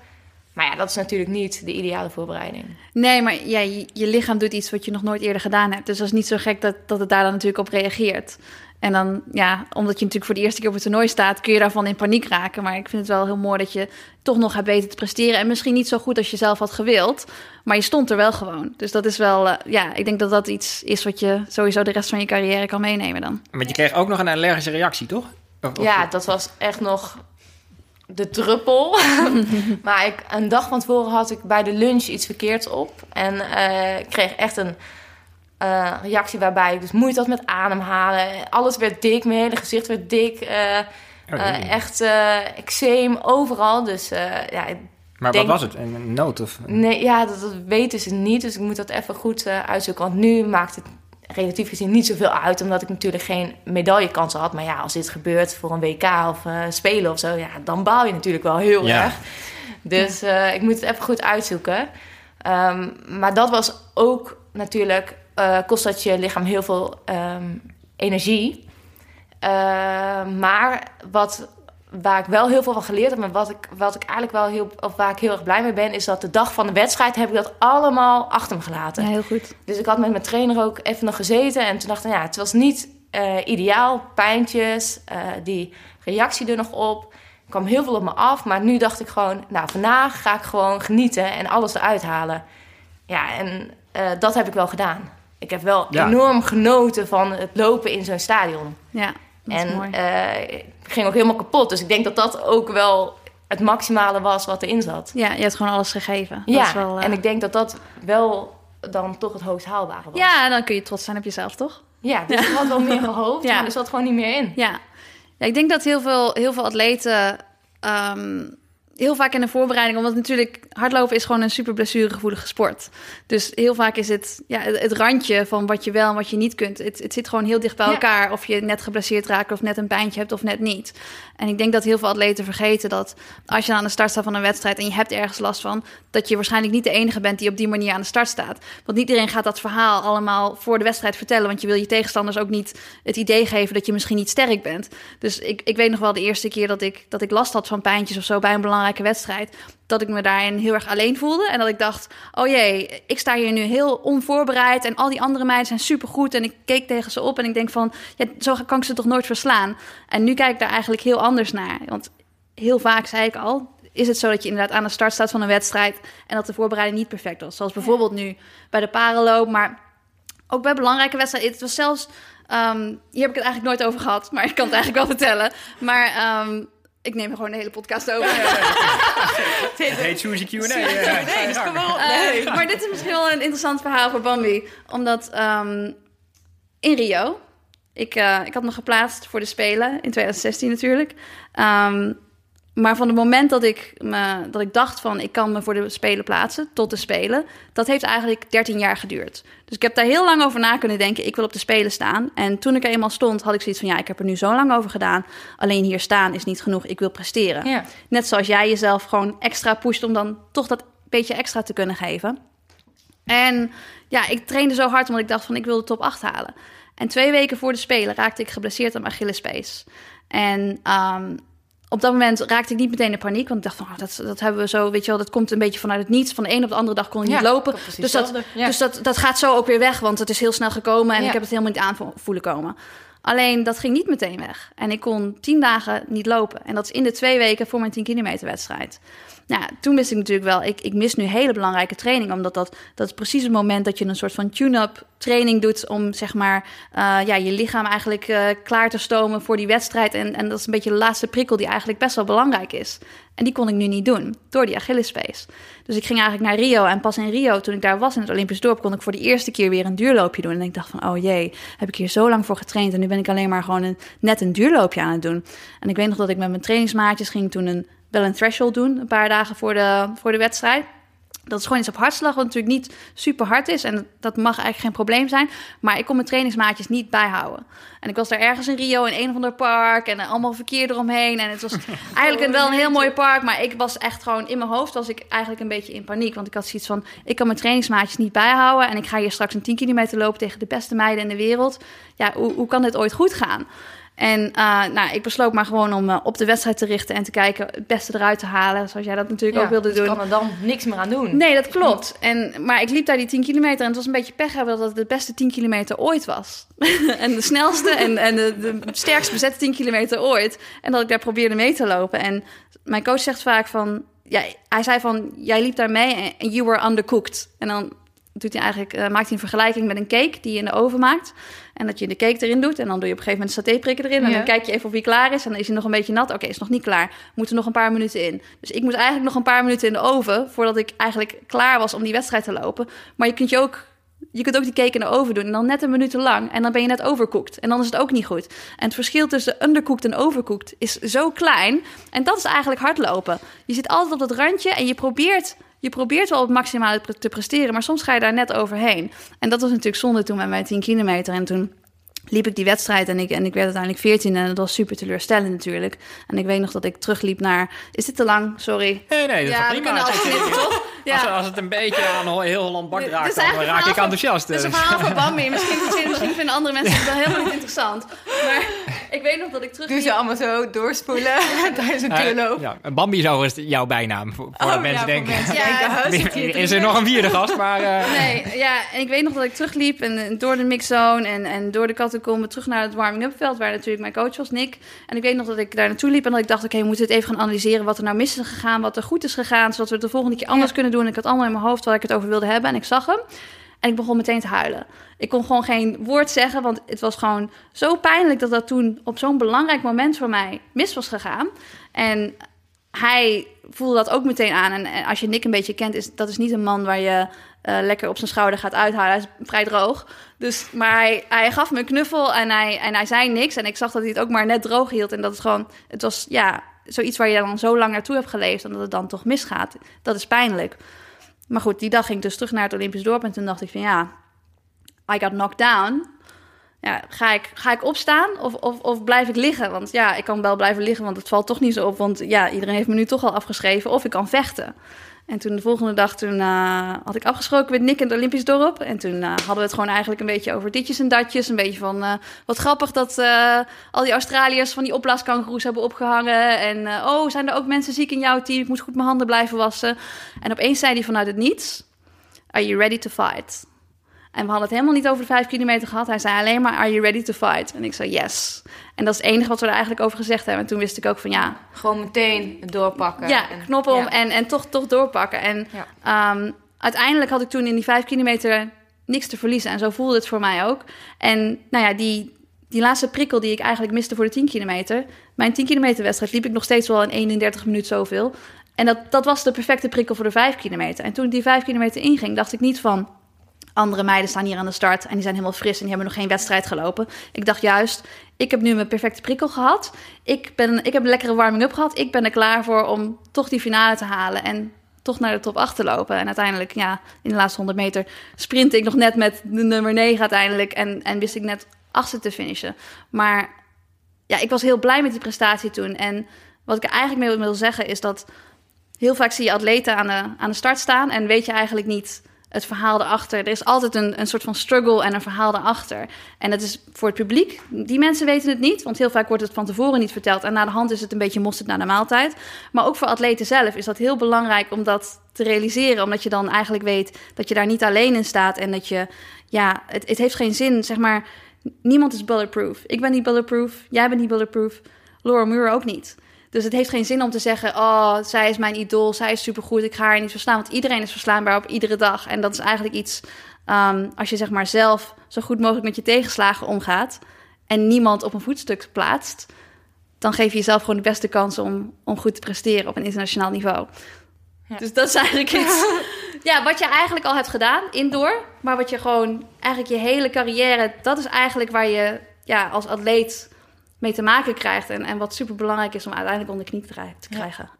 Maar ja, dat is natuurlijk niet de ideale voorbereiding. Nee, maar ja, je, je lichaam doet iets wat je nog nooit eerder gedaan hebt. Dus dat is niet zo gek dat, dat het daar dan natuurlijk op reageert. En dan, ja, omdat je natuurlijk voor de eerste keer op het toernooi staat, kun je daarvan in paniek raken. Maar ik vind het wel heel mooi dat je toch nog hebt weten te presteren. En misschien niet zo goed als je zelf had gewild, maar je stond er wel gewoon. Dus dat is wel, eh, ja, ik denk dat dat iets is wat je sowieso de rest van je carrière kan meenemen dan. Maar je kreeg ook nog een allergische reactie, toch? Of- of- Ja, dat was echt nog de druppel. maar ik, een dag van tevoren had ik bij de lunch iets verkeerds op. En eh, ik kreeg echt een eh, reactie waarbij ik dus moeite had met ademhalen. Alles werd dik, mijn hele gezicht werd dik. eh, Oh, echt eczeem overal. Dus ja, maar denk- wat was het? Een nood of... Nee, ja, dat, dat weten ze niet. Dus ik moet dat even goed uitzoeken. Want nu maakt het relatief gezien niet zoveel uit. Omdat ik natuurlijk geen medaillekansen had. Maar ja, als dit gebeurt voor een WK of eh, Spelen of zo... Ja, dan baal je natuurlijk wel heel Ja. erg. Dus eh, ik moet het even goed uitzoeken. Ehm, maar dat was ook natuurlijk... eh, kost dat je lichaam heel veel ehm, energie. Eh, maar wat, waar ik wel heel veel van geleerd heb... en wat ik, wat ik eigenlijk wel heel... of waar ik heel erg blij mee ben... is dat de dag van de wedstrijd heb ik dat allemaal achter me gelaten. Ja, heel goed. Dus ik had met mijn trainer ook even nog gezeten. En toen dacht ik, ja, het was niet eh, ideaal. Pijntjes, eh, die reactie er nog op. Er kwam heel veel op me af. Maar nu dacht ik gewoon, nou, vandaag ga ik gewoon genieten en alles eruit halen. Ja, en eh, dat heb ik wel gedaan. Ik heb wel Ja. enorm genoten van het lopen in zo'n stadion. Ja, dat is en mooi. Ging ook helemaal kapot. Dus ik denk dat dat ook wel het maximale was wat erin zat. Ja, je hebt gewoon alles gegeven. Dat Ja, is wel, eh, en ik denk dat dat wel dan toch het hoogst haalbare was. Ja, dan kun je trots zijn op jezelf, toch? Ja, dus ik had wel meer gehoopt, Ja. maar er zat gewoon niet meer in. Ja. ja, ik denk dat heel veel, heel veel atleten ehm, heel vaak in de voorbereiding, omdat natuurlijk hardlopen is gewoon een super blessuregevoelige sport. Dus heel vaak is het ja, het randje van wat je wel en wat je niet kunt. Het, het zit gewoon heel dicht bij Ja. elkaar. Of je net geblesseerd raakt of net een pijntje hebt of net niet. En ik denk dat heel veel atleten vergeten dat als je aan de start staat van een wedstrijd en je hebt ergens last van, dat je waarschijnlijk niet de enige bent die op die manier aan de start staat. Want niet iedereen gaat dat verhaal allemaal voor de wedstrijd vertellen, want je wil je tegenstanders ook niet het idee geven dat je misschien niet sterk bent. Dus ik, ik weet nog wel de eerste keer dat ik, dat ik last had van pijntjes of zo bij een belangrijke wedstrijd, dat ik me daarin heel erg alleen voelde en dat ik dacht, oh jee, ik sta hier nu heel onvoorbereid en al die andere meiden zijn supergoed en ik keek tegen ze op en ik denk van, ja, zo kan ik ze toch nooit verslaan. En nu kijk ik daar eigenlijk heel anders naar, want heel vaak zei ik al, is het zo dat je inderdaad aan de start staat van een wedstrijd en dat de voorbereiding niet perfect was. Zoals bijvoorbeeld nu bij de parenloop, maar ook bij belangrijke wedstrijden. Het was zelfs, ehm, hier heb ik het eigenlijk nooit over gehad, maar ik kan het eigenlijk wel vertellen. Maar ehm, ik neem er gewoon de hele podcast over. Het heet Suzy Q&A. Nee, dus kom maar op. Eh, maar dit is misschien wel een interessant verhaal voor Bambi. Omdat ehm, in Rio, ik, eh, ik had me geplaatst voor de Spelen in 2016 natuurlijk. Ehm, maar van het moment dat ik, me, dat ik dacht van ik kan me voor de Spelen plaatsen tot de Spelen, dat heeft eigenlijk 13 jaar geduurd. Dus ik heb daar heel lang over na kunnen denken. Ik wil op de Spelen staan. En toen ik er eenmaal stond, had ik zoiets van ja, ik heb er nu zo lang over gedaan. Alleen hier staan is niet genoeg. Ik wil presteren. Ja. Net zoals jij jezelf gewoon extra pusht om dan toch dat beetje extra te kunnen geven. En ja, ik trainde zo hard omdat ik dacht van ik wil de top 8 halen. En twee weken voor de Spelen raakte ik geblesseerd aan mijn Achillespees. En ehm, op dat moment raakte ik niet meteen in paniek. Want ik dacht van, oh, dat, dat hebben we zo, weet je wel, dat komt een beetje vanuit het niets. Van de een op de andere dag kon ik Ja, niet lopen. Dus, dat, ja. dus dat, dat gaat zo ook weer weg, want het is heel snel gekomen. En Ja. ik heb het helemaal niet aan vo- voelen komen. Alleen dat ging niet meteen weg. En ik kon tien dagen niet lopen. En dat is in de twee weken voor mijn 10 kilometer wedstrijd. Nou, toen wist ik natuurlijk wel, ik, ik mis nu hele belangrijke training. Omdat dat, dat is precies het moment dat je een soort van tune-up training doet. Om zeg maar uh, ja, je lichaam eigenlijk uh, klaar te stomen voor die wedstrijd. En, en dat is een beetje de laatste prikkel die eigenlijk best wel belangrijk is. En die kon ik nu niet doen door die Achillespees. Dus ik ging eigenlijk naar Rio. En pas in Rio, toen ik daar was in het Olympisch dorp, kon ik voor de eerste keer weer een duurloopje doen. En ik dacht van, oh jee, heb ik hier zo lang voor getraind. En nu ben ik alleen maar gewoon net een duurloopje aan het doen. En ik weet nog dat ik met mijn trainingsmaatjes ging toen een, wel een threshold doen. Een paar dagen voor de, voor de wedstrijd. Dat is gewoon iets op hartslag, wat natuurlijk niet super hard is. En dat mag eigenlijk geen probleem zijn. Maar ik kon mijn trainingsmaatjes niet bijhouden. En ik was daar ergens in Rio in een of ander park. En allemaal verkeer eromheen. En het was eigenlijk een, wel een heel mooi park. Maar ik was echt gewoon in mijn hoofd was ik eigenlijk een beetje in paniek. Want ik had zoiets van, ik kan mijn trainingsmaatjes niet bijhouden. En ik ga hier straks een 10 kilometer lopen tegen de beste meiden in de wereld. Ja, hoe, hoe kan dit ooit goed gaan? En uh, nou, ik besloot maar gewoon om uh, op de wedstrijd te richten en te kijken het beste eruit te halen. Zoals jij dat natuurlijk ja, ook wilde dus doen. kan er dan niks meer aan doen. Nee, dat klopt. En, maar ik liep daar die 10 kilometer en het was een beetje pech hebben dat het de beste 10 kilometer ooit was. en de snelste en, en de, de sterkst bezette 10 kilometer ooit. En dat ik daar probeerde mee te lopen. En mijn coach zegt vaak van, ja, hij zei van, jij liep daar mee en you were undercooked. En dan doet hij eigenlijk, uh, maakt hij een vergelijking met een cake die je in de oven maakt. En dat je de cake erin doet. En dan doe je op een gegeven moment satéprikken erin. En Ja. dan kijk je even of hij klaar is. En dan is hij nog een beetje nat. Oké, is nog niet klaar. Moeten nog een paar minuten in. Dus ik moest eigenlijk nog een paar minuten in de oven. Voordat ik eigenlijk klaar was om die wedstrijd te lopen. Maar je kunt je ook. Je kunt ook die cake in de oven doen en dan net een minuut lang. En dan ben je net overcooked. En dan is het ook niet goed. En het verschil tussen undercooked en overcooked is zo klein. En dat is eigenlijk hardlopen. Je zit altijd op dat randje en je probeert je probeert wel het maximale te presteren, maar soms ga je daar net overheen. En dat was natuurlijk zonde toen met mijn 10 kilometer. En toen liep ik die wedstrijd en ik, en ik werd uiteindelijk 14 en dat was super teleurstellend natuurlijk. En ik weet nog dat ik terugliep naar... Is dit te lang? Sorry. Nee, nee, dat ja, toch we prima. kunnen alles toch? Als, als het een beetje aan heel Holland Bak raakt, dan raak ik enthousiast. Het is een dus. verhaal van Bambi. Misschien, misschien, misschien vinden andere mensen het wel helemaal niet interessant. Maar ik weet nog dat ik Doe terugliep... ze allemaal zo doorspoelen tijdens een Eh, duurloop. ja, een Bambi is jouw bijnaam, voor, Oh, mensen ja, denken... Voor mensen Ja. denken, hier is er nog een vierde gast, maar... eh, Nee, ja, en ik weet nog dat ik terugliep en, en door de mixzone en, en door de catacomben terug naar het warming-up veld, waar natuurlijk mijn coach was, Nick. En ik weet nog dat ik daar naartoe liep en dat ik dacht, oké, we moeten het even gaan analyseren wat er nou mis is gegaan, wat er goed is gegaan, zodat we het de volgende keer anders Ja. kunnen doen. En ik had allemaal in mijn hoofd waar ik het over wilde hebben en ik zag hem. En ik begon meteen te huilen. Ik kon gewoon geen woord zeggen, want het was gewoon zo pijnlijk dat dat toen op zo'n belangrijk moment voor mij mis was gegaan. En hij voelde dat ook meteen aan. En eh, als je Nick een beetje kent, is dat is niet een man waar je eh, lekker op zijn schouder gaat uithalen. Hij is vrij droog. Dus, maar hij, hij gaf me een knuffel en hij, en hij zei niks. En ik zag dat hij het ook maar net droog hield. En dat het gewoon, het was ja, zoiets waar je dan zo lang naartoe hebt geleefd. En dat het dan toch misgaat. Dat is pijnlijk. Maar goed, die dag ging ik dus terug naar het Olympisch dorp. En toen dacht ik van ja, I got knocked down. Ja, ga ik, ga ik opstaan of, of, of blijf ik liggen? Want ja, ik kan wel blijven liggen, want het valt toch niet zo op. Want ja, iedereen heeft me nu toch al afgeschreven. Of ik kan vechten. En toen de volgende dag toen, eh, had ik afgesproken met Nick in het Olympisch dorp. En toen eh, hadden we het gewoon eigenlijk een beetje over ditjes en datjes. Een beetje van, eh, wat grappig dat al die Australiërs van die opblaaskangoeroes hebben opgehangen. En oh, zijn er ook mensen ziek in jouw team? Ik moet goed mijn handen blijven wassen. En opeens zei hij vanuit het niets, are you ready to fight? En we hadden het helemaal niet over de vijf kilometer gehad. Hij zei alleen maar, are you ready to fight? En ik zei, yes. En dat is het enige wat we er eigenlijk over gezegd hebben. En toen wist ik ook van, ja, Gewoon meteen doorpakken. ja, En- knop om ja. en, en toch, toch doorpakken. En Ja. ehm, uiteindelijk had ik toen in die vijf kilometer niks te verliezen. En zo voelde het voor mij ook. En nou ja, die, die laatste prikkel die ik eigenlijk miste voor de 10 kilometer. Mijn 10 kilometer wedstrijd liep ik nog steeds wel in 31 minuten zoveel. En dat, dat was de perfecte prikkel voor de 5 kilometer. En toen ik die 5 kilometer inging, dacht ik niet van... Andere meiden staan hier aan de start en die zijn helemaal fris en die hebben nog geen wedstrijd gelopen. Ik dacht juist, ik heb nu mijn perfecte prikkel gehad. Ik, ben, ik heb een lekkere warming-up gehad. Ik ben er klaar voor om toch die finale te halen en toch naar de top 8 te lopen. En uiteindelijk, ja, in de laatste 100 meter sprintte ik nog net met de nummer 9 uiteindelijk. En, en wist ik net achtste te finishen. Maar ja, ik was heel blij met die prestatie toen. En wat ik eigenlijk mee wil zeggen is dat heel vaak zie je atleten aan de, aan de start staan en weet je eigenlijk niet het verhaal erachter. Er is altijd een, een soort van struggle en een verhaal erachter. En dat is voor het publiek. Die mensen weten het niet, want heel vaak wordt het van tevoren niet verteld. En na de hand is het een beetje mosterd naar de maaltijd. Maar ook voor atleten zelf is dat heel belangrijk om dat te realiseren. Omdat je dan eigenlijk weet dat je daar niet alleen in staat. En dat je, ja, het, het heeft geen zin, zeg maar. Niemand is bulletproof. Ik ben niet bulletproof, jij bent niet bulletproof. Laura Muir ook niet. Dus het heeft geen zin om te zeggen: Oh, zij is mijn idool, zij is supergoed, ik ga haar niet verslaan. Want iedereen is verslaanbaar op iedere dag. En dat is eigenlijk iets, ehm, als je zeg maar zelf zo goed mogelijk met je tegenslagen omgaat. en niemand op een voetstuk plaatst. dan geef je jezelf gewoon de beste kans om, om goed te presteren op een internationaal niveau. Ja. Dus dat is eigenlijk iets. ja, wat je eigenlijk al hebt gedaan, indoor. Maar wat je gewoon eigenlijk je hele carrière. dat is eigenlijk waar je ja, als atleet mee te maken krijgt. En, en wat super belangrijk is om uiteindelijk onder de knie te krijgen- te krijgen.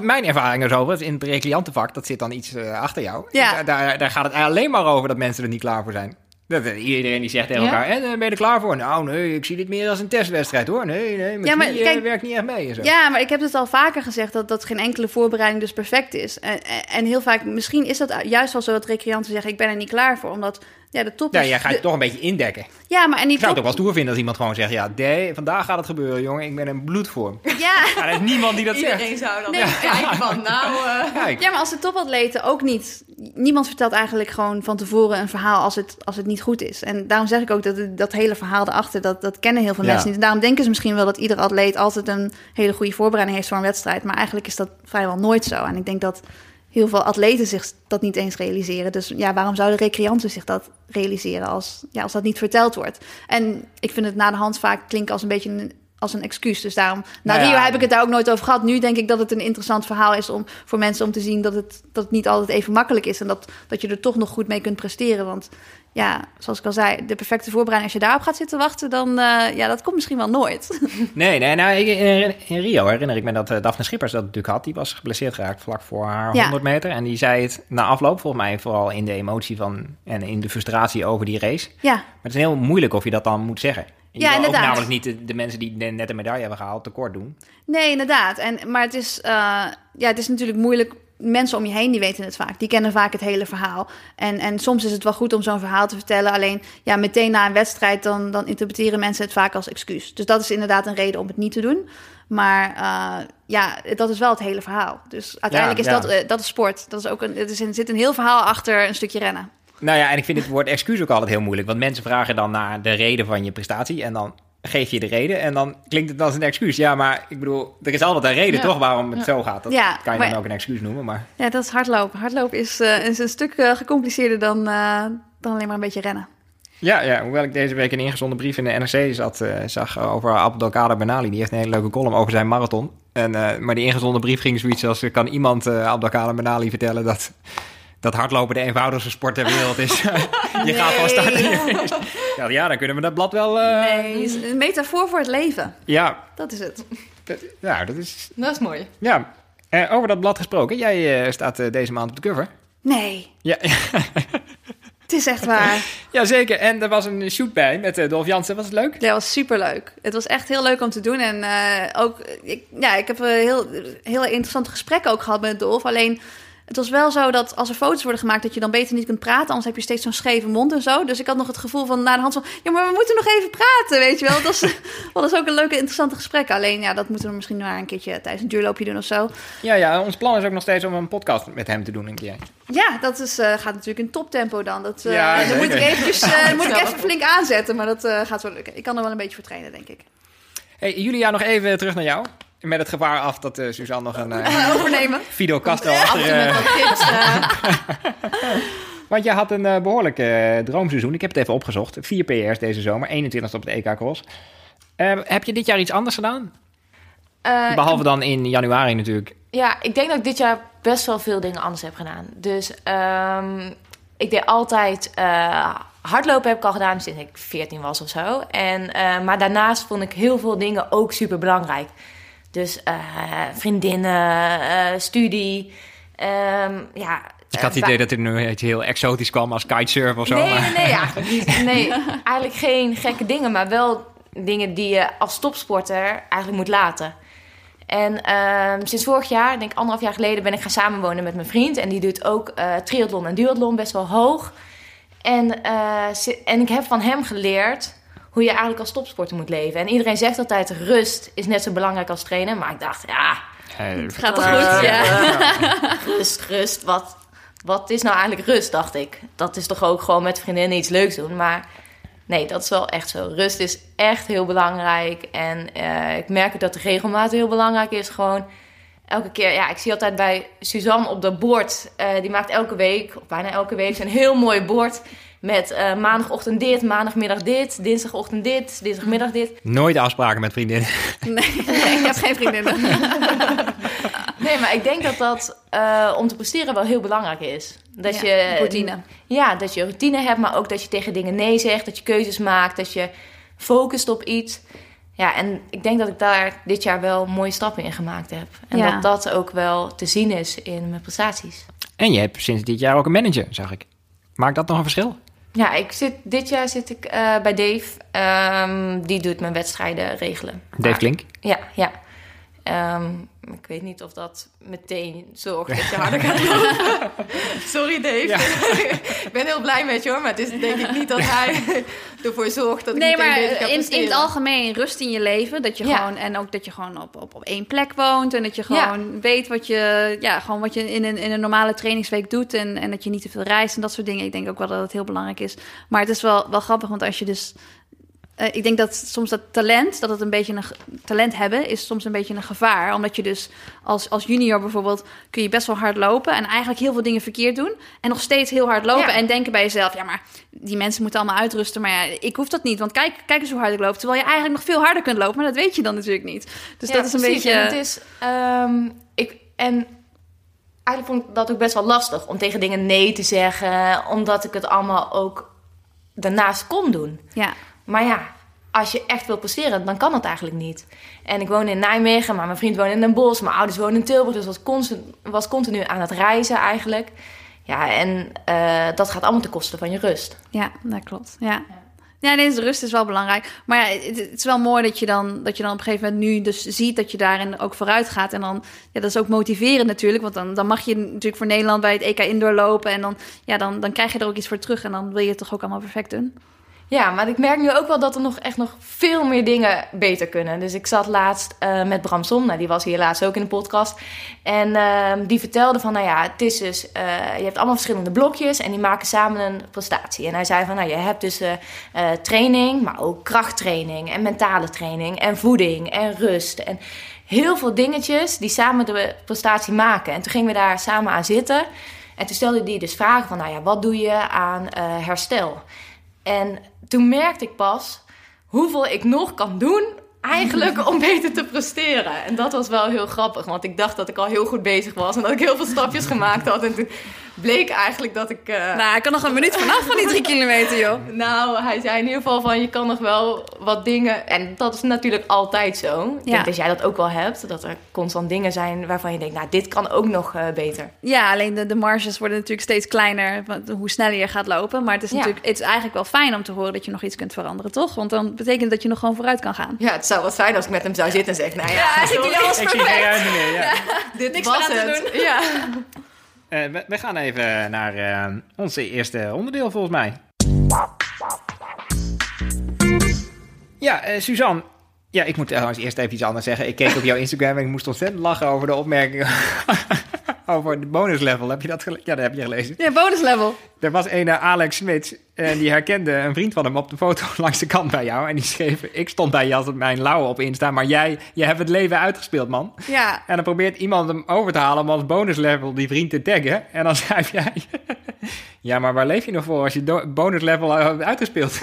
Mijn ervaring is over, in het recliantenvak, dat zit dan iets eh, achter jou. Ja. Daar, daar, daar gaat het alleen maar over dat mensen er niet klaar voor zijn. Dat, eh, iedereen die zegt tegen Ja. elkaar, en, eh, ben je er klaar voor? Nou, nee, ik zie dit meer als een testwedstrijd hoor. Nee, nee, mijn Ja, maar knie, kijk- werkt niet echt mee. En zo. Ja, maar ik heb het al vaker gezegd dat, dat geen enkele voorbereiding dus perfect is. En, en- en heel vaak, misschien is dat juist wel zo dat recreanten zeggen: Ik ben er niet klaar voor. Omdat ja, de top Ja, jij gaat de- het toch een beetje indekken. ja, maar en die Ik zou het ook wel stoer vinden als iemand gewoon zegt, ja, nee, vandaag gaat het gebeuren, jongen. Ik ben in bloedvorm. Ja. Ja, er is niemand die dat zegt. Iedereen zou dan Nee. kijken van, nou... eh, Kijk. Ja, maar als de topatleten ook niet... Niemand vertelt eigenlijk gewoon van tevoren een verhaal als het, als het niet goed is. En daarom zeg ik ook dat dat hele verhaal erachter, dat, dat kennen heel veel Ja. mensen niet. En daarom denken ze misschien wel dat ieder atleet altijd een hele goede voorbereiding heeft voor een wedstrijd. Maar eigenlijk is dat vrijwel nooit zo. En ik denk dat heel veel atleten zich dat niet eens realiseren. Dus ja, waarom zouden recreanten zich dat realiseren als, ja, als dat niet verteld wordt? En ik vind het na de hand vaak klinken als een beetje een, als een excuus. Dus daarom, na Nou ja. Rio heb ik het daar ook nooit over gehad. Nu denk ik dat het een interessant verhaal is om voor mensen om te zien dat het, dat het niet altijd even makkelijk is. En dat, dat je er toch nog goed mee kunt presteren. Want ja, zoals ik al zei, de perfecte voorbereiding, als je daarop gaat zitten wachten, dan uh, ja, dat komt misschien wel nooit. Nee, nee, nou, in, in Rio herinner ik me dat uh, Daphne Schippers dat natuurlijk had. Die was geblesseerd geraakt vlak voor haar Ja. 100 meter. En die zei het na afloop, volgens mij vooral in de emotie van en in de frustratie over die race. ja, Maar het is heel moeilijk of je dat dan moet zeggen. Je Ja, ook inderdaad. namelijk niet de, de mensen die ne- net een medaille hebben gehaald tekort doen. nee, inderdaad. En, maar het is, uh, ja, het is natuurlijk moeilijk. Mensen om je heen die weten het vaak. Die kennen vaak het hele verhaal. En, en soms is het wel goed om zo'n verhaal te vertellen. Alleen ja, meteen na een wedstrijd, dan, dan interpreteren mensen het vaak als excuus. Dus dat is inderdaad een reden om het niet te doen. Maar uh, ja, dat is wel het hele verhaal. Dus uiteindelijk Ja, is ja. dat, uh, dat is sport. Dat is ook een, er zit een heel verhaal achter een stukje rennen. Nou ja, en ik vind het woord excuus ook altijd heel moeilijk. Want mensen vragen dan naar de reden van je prestatie. En dan geef je de reden. En dan klinkt het als een excuus. Ja, maar ik bedoel, er is altijd een reden Ja. toch waarom het zo gaat. Dat Ja, kan je maar- dan ook een excuus noemen. Maar Ja, dat is hardlopen. Hardlopen is, uh, is een stuk uh, gecompliceerder dan, uh, dan alleen maar een beetje rennen. Ja, ja, hoewel ik deze week een ingezonden brief in de NRC zat, zag over Abdelkader Benali. Die heeft een hele leuke column over zijn marathon. En, maar die ingezonden brief ging zoiets als... kan iemand Abdelkader Benali vertellen dat, dat hardlopen de eenvoudigste sport ter wereld is? je Nee. gaat gewoon starten. ja, ja, dan kunnen we dat blad wel... Uh, Nee, is een metafoor voor het leven. Ja, Dat is het. dat, nou, dat is... Dat is mooi. Ja, uh, over dat blad gesproken. Jij uh, staat uh, deze maand op de cover. Nee, Ja, het is echt waar. ja, zeker. En er was een shoot bij met uh, Dolf Jansen. Was het leuk? Ja, dat was superleuk. Het was echt heel leuk om te doen. En uh, ook, ik, ja, ik heb een heel, heel interessante gesprekken ook gehad met Dolf. Alleen, het was wel zo dat als er foto's worden gemaakt... dat je dan beter niet kunt praten. Anders heb je steeds zo'n scheve mond en zo. Dus ik had nog het gevoel van na de hand van... ja, maar we moeten nog even praten, weet je wel. Dat dat was ook een leuke, interessante gesprek. Alleen, ja, dat moeten we misschien maar een keertje tijdens een duurloopje doen of zo. Ja, ja, ons plan is ook nog steeds om een podcast met hem te doen een keer. Ja, dat is, uh, gaat natuurlijk in toptempo dan. Dat, uh, Ja, dan moet ik, eventjes, uh, moet ik even flink aanzetten. Maar dat gaat wel lukken. Ik kan er wel een beetje voor trainen, denk ik. Hey, Julia, nog even terug naar jou. Met het gevaar af dat uh, Suzanne nog een Uh, overnemen. Fido met achter... eh. Want jij had een uh, behoorlijk droomseizoen. Ik heb het even opgezocht. Vier PR's deze zomer, 21 op het EK Cross. Heb je dit jaar iets anders gedaan? Eh, Behalve dan in januari natuurlijk. Ja, ik denk dat ik dit jaar best wel veel dingen anders heb gedaan. Dus um, ik deed altijd hardlopen heb ik al gedaan sinds ik 14 was of zo. En, uh, maar daarnaast vond ik heel veel dingen ook super belangrijk. Dus uh, vriendinnen, studie. Um, ja, ik had het idee dat er nu iets heel exotisch kwam als kitesurf of zo. Nee, maar... nee, nee, eigenlijk niet. Nee, eigenlijk geen gekke dingen, maar wel dingen die je als topsporter eigenlijk moet laten. En uh, sinds vorig jaar, denk ik anderhalf jaar geleden, ben ik gaan samenwonen met mijn vriend. En die doet ook uh, triathlon en duathlon best wel hoog. En, uh, en ik heb van hem geleerd hoe je eigenlijk als topsporter moet leven. En iedereen zegt altijd, rust is net zo belangrijk als trainen. Maar ik dacht, ja... Het gaat toch goed, ja. Rust, rust, wat, wat is nou eigenlijk rust, dacht ik. Dat is toch ook gewoon met vriendinnen iets leuks doen. Maar Nee, dat is wel echt zo. Rust is echt heel belangrijk. En eh, ik merk dat de regelmaat heel belangrijk is. Gewoon elke keer, ja, ik zie altijd bij Suzanne op dat bord. eh, die maakt elke week, of bijna elke week, een heel mooi bord. Met eh, maandagochtend dit, maandagmiddag dit, dinsdagochtend dit, dinsdagmiddag dit. Nooit afspraken met vriendinnen. Nee, nee, ik heb geen vriendinnen. Nee, maar ik denk dat dat eh, om te presteren wel heel belangrijk is. Dat Ja, je routine. Ja, dat je routine hebt, maar ook dat je tegen dingen nee zegt, dat je keuzes maakt, dat je focust op iets. Ja, en ik denk dat ik daar dit jaar wel mooie stappen in gemaakt heb. En Ja. dat dat ook wel te zien is in mijn prestaties. En je hebt sinds dit jaar ook een manager, zag ik. Maakt dat nog een verschil? Ja, ik zit, dit jaar zit ik eh, bij Dave. Ehm, die doet mijn wedstrijden regelen. Dave Klink. Ja, ja. Ehm, ik weet niet of dat meteen zorgt dat je harder gaat lopen. Sorry Dave. Ja. ik ben heel blij met je hoor, maar het is denk ik niet dat hij ervoor zorgt dat ik Nee, meteen maar beter ga in, in het algemeen rust in je leven. Dat je Ja. gewoon, en ook dat je gewoon op, op, op één plek woont. En dat je Ja. gewoon weet wat je, ja, gewoon wat je in een, in een normale trainingsweek doet. En, en dat je niet te veel reist en dat soort dingen. Ik denk ook wel dat het heel belangrijk is. Maar het is wel, wel grappig, want als je dus. Eh, ik denk dat soms dat talent, dat het een beetje een talent hebben, is soms een beetje een gevaar. Omdat je dus als, als junior bijvoorbeeld kun je best wel hard lopen en eigenlijk heel veel dingen verkeerd doen. En nog steeds heel hard lopen Ja. en denken bij jezelf, ja, maar die mensen moeten allemaal uitrusten. Maar ja, ik hoef dat niet, want kijk, kijk eens hoe hard ik loop. Terwijl je eigenlijk nog veel harder kunt lopen, maar dat weet je dan natuurlijk niet. Dus Ja, dat is een precies. beetje... En het is, ehm, ik, en eigenlijk vond ik dat ook best wel lastig om tegen dingen nee te zeggen, omdat ik het allemaal ook daarnaast kon doen. Ja, Maar ja, als je echt wil presteren, dan kan dat eigenlijk niet. En ik woon in Nijmegen, maar mijn vriend woont in Den Bosch. Mijn ouders wonen in Tilburg, dus was continu, was continu aan het reizen eigenlijk. Ja, en eh, dat gaat allemaal ten koste van je rust. ja, dat klopt. Ja. Ja, nee, de rust is wel belangrijk. Maar ja, het, het is wel mooi dat je, dan, dat je dan op een gegeven moment nu dus ziet dat je daarin ook vooruit gaat. En dan, ja, dat is ook motiverend natuurlijk. Want dan, dan mag je natuurlijk voor Nederland bij het EK Indoor lopen. En dan, ja, dan, dan krijg je er ook iets voor terug. En dan wil je het toch ook allemaal perfect doen. Ja, maar ik merk nu ook wel dat er nog echt nog veel meer dingen beter kunnen. Dus ik zat laatst eh, met Bram Som, nou, die was hier laatst ook in de podcast. En ehm, die vertelde van, nou ja, het is dus, eh, je hebt allemaal verschillende blokjes en die maken samen een prestatie. En hij zei van, nou, je hebt dus eh, training, maar ook krachttraining en mentale training en voeding en rust. En heel veel dingetjes die samen de prestatie maken. En toen gingen we daar samen aan zitten. En toen stelde hij dus vragen van, nou ja, wat doe je aan herstel? En toen merkte ik pas hoeveel ik nog kan doen eigenlijk om beter te presteren. En dat was wel heel grappig, want ik dacht dat ik al heel goed bezig was en dat ik heel veel stapjes gemaakt had. En toen bleek eigenlijk dat ik... eh, Nou, ik kan nog een minuut vanaf van die drie kilometer, joh. nou, hij zei in ieder geval van je kan nog wel wat dingen. En dat is natuurlijk altijd zo. Ik Ja. denk dat jij dat ook wel hebt. Dat er constant dingen zijn waarvan je denkt, nou, dit kan ook nog eh, beter. Ja, alleen de, de marges worden natuurlijk steeds kleiner hoe sneller je gaat lopen. Maar het is Ja. natuurlijk het is eigenlijk wel fijn om te horen dat je nog iets kunt veranderen, toch? Want dan betekent het dat je nog gewoon vooruit kan gaan. Ja, het zou wat zijn als ik met hem zou zitten en zeg, nou ja, Ik zie geen ruimte meer, ja. dit niks was het. Ja. Eh, we, we gaan even naar eh ons eerste onderdeel, volgens mij. Ja, eh, Suzanne. Ja, ik moet trouwens eerst even iets anders zeggen. Ik keek op jouw Instagram en ik moest ontzettend lachen over de opmerkingen over de bonus level. Heb je dat gelezen? Ja, dat heb je gelezen. Ja, bonus level. Er was een eh, Alex Smits en die herkende een vriend van hem op de foto langs de kant bij jou. En die schreef, ik stond bij je als het mijn lauwe op Insta, maar jij, jij hebt het leven uitgespeeld, man. Ja, En dan probeert iemand hem over te halen om als bonus level die vriend te taggen. En dan schrijf jij... ja, maar waar leef je nog voor als je bonus level eh, hebt uitgespeeld?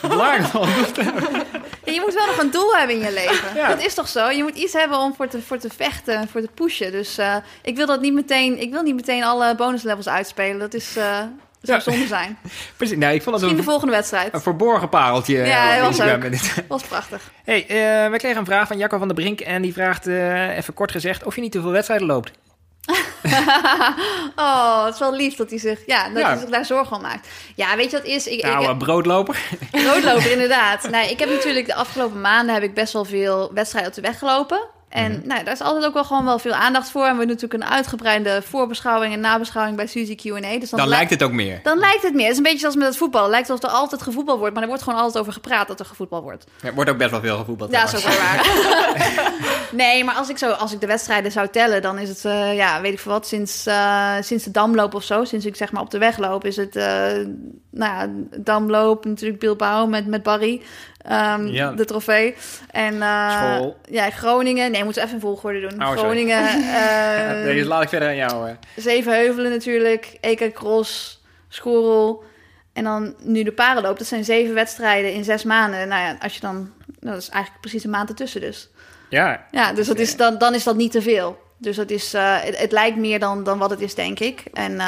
Belangrijk je moet wel nog een doel hebben in je leven. Ja. Dat is toch zo? Je moet iets hebben om voor te, voor te vechten, voor te pushen. Dus eh, ik wil dat niet meteen. Ik wil niet meteen alle bonuslevels uitspelen. Dat is. eh dat zou Ja. zonde zijn. Precies, nou, ik vond Misschien de een, volgende wedstrijd. een verborgen pareltje eh, Ja, dat was met dit. Was prachtig. hey, eh, we kregen een vraag van Jacco van der Brink. En die vraagt, eh, even kort gezegd, of je niet te veel wedstrijden loopt. Oh, het is wel lief dat hij zich, ja, dat Ja. hij zich daar zorgen om maakt. Ja, weet je wat is? Ik, Nou, ik, een broodloper. Roodloper, inderdaad. Nee, ik heb natuurlijk de afgelopen maanden heb ik best wel veel wedstrijden op de weg gelopen. En nou, daar is altijd ook wel gewoon wel veel aandacht voor. En we doen natuurlijk een uitgebreide voorbeschouwing en nabeschouwing bij Suzy Q&A. Dus Dan lijkt het ook meer. Dan lijkt het meer. Het is een beetje zoals met het voetbal. Het lijkt alsof er altijd gevoetbal wordt, maar er wordt gewoon altijd over gepraat dat er gevoetbal wordt. Er wordt ook best wel veel gevoetbald. Ja, dat is ook trouwens. wel waar. nee, maar als ik, zo, als ik de wedstrijden zou tellen, dan is het, eh, ja, weet ik veel wat, sinds, eh, sinds de Damloop of zo, sinds ik zeg maar op de weg loop, is het, eh, nou ja, Damloop, natuurlijk Bilbao met, met Barry, ehm, Ja. de trofee. En, School. Ja, Groningen. Nee, moeten we even in volgorde doen. Oh. Groningen, eh, Deze laat ik verder aan jou. eh. Zevenheuvelen natuurlijk, EK Cross, Schorel. En dan nu de parenloop. Dat zijn zeven wedstrijden in zes maanden. Nou ja, als je dan... Dat is eigenlijk precies een maand ertussen dus. Ja, Ja, dus dat is, dan, dan is dat niet te veel. Dus dat is, eh, het, het lijkt meer dan, dan wat het is, denk ik. En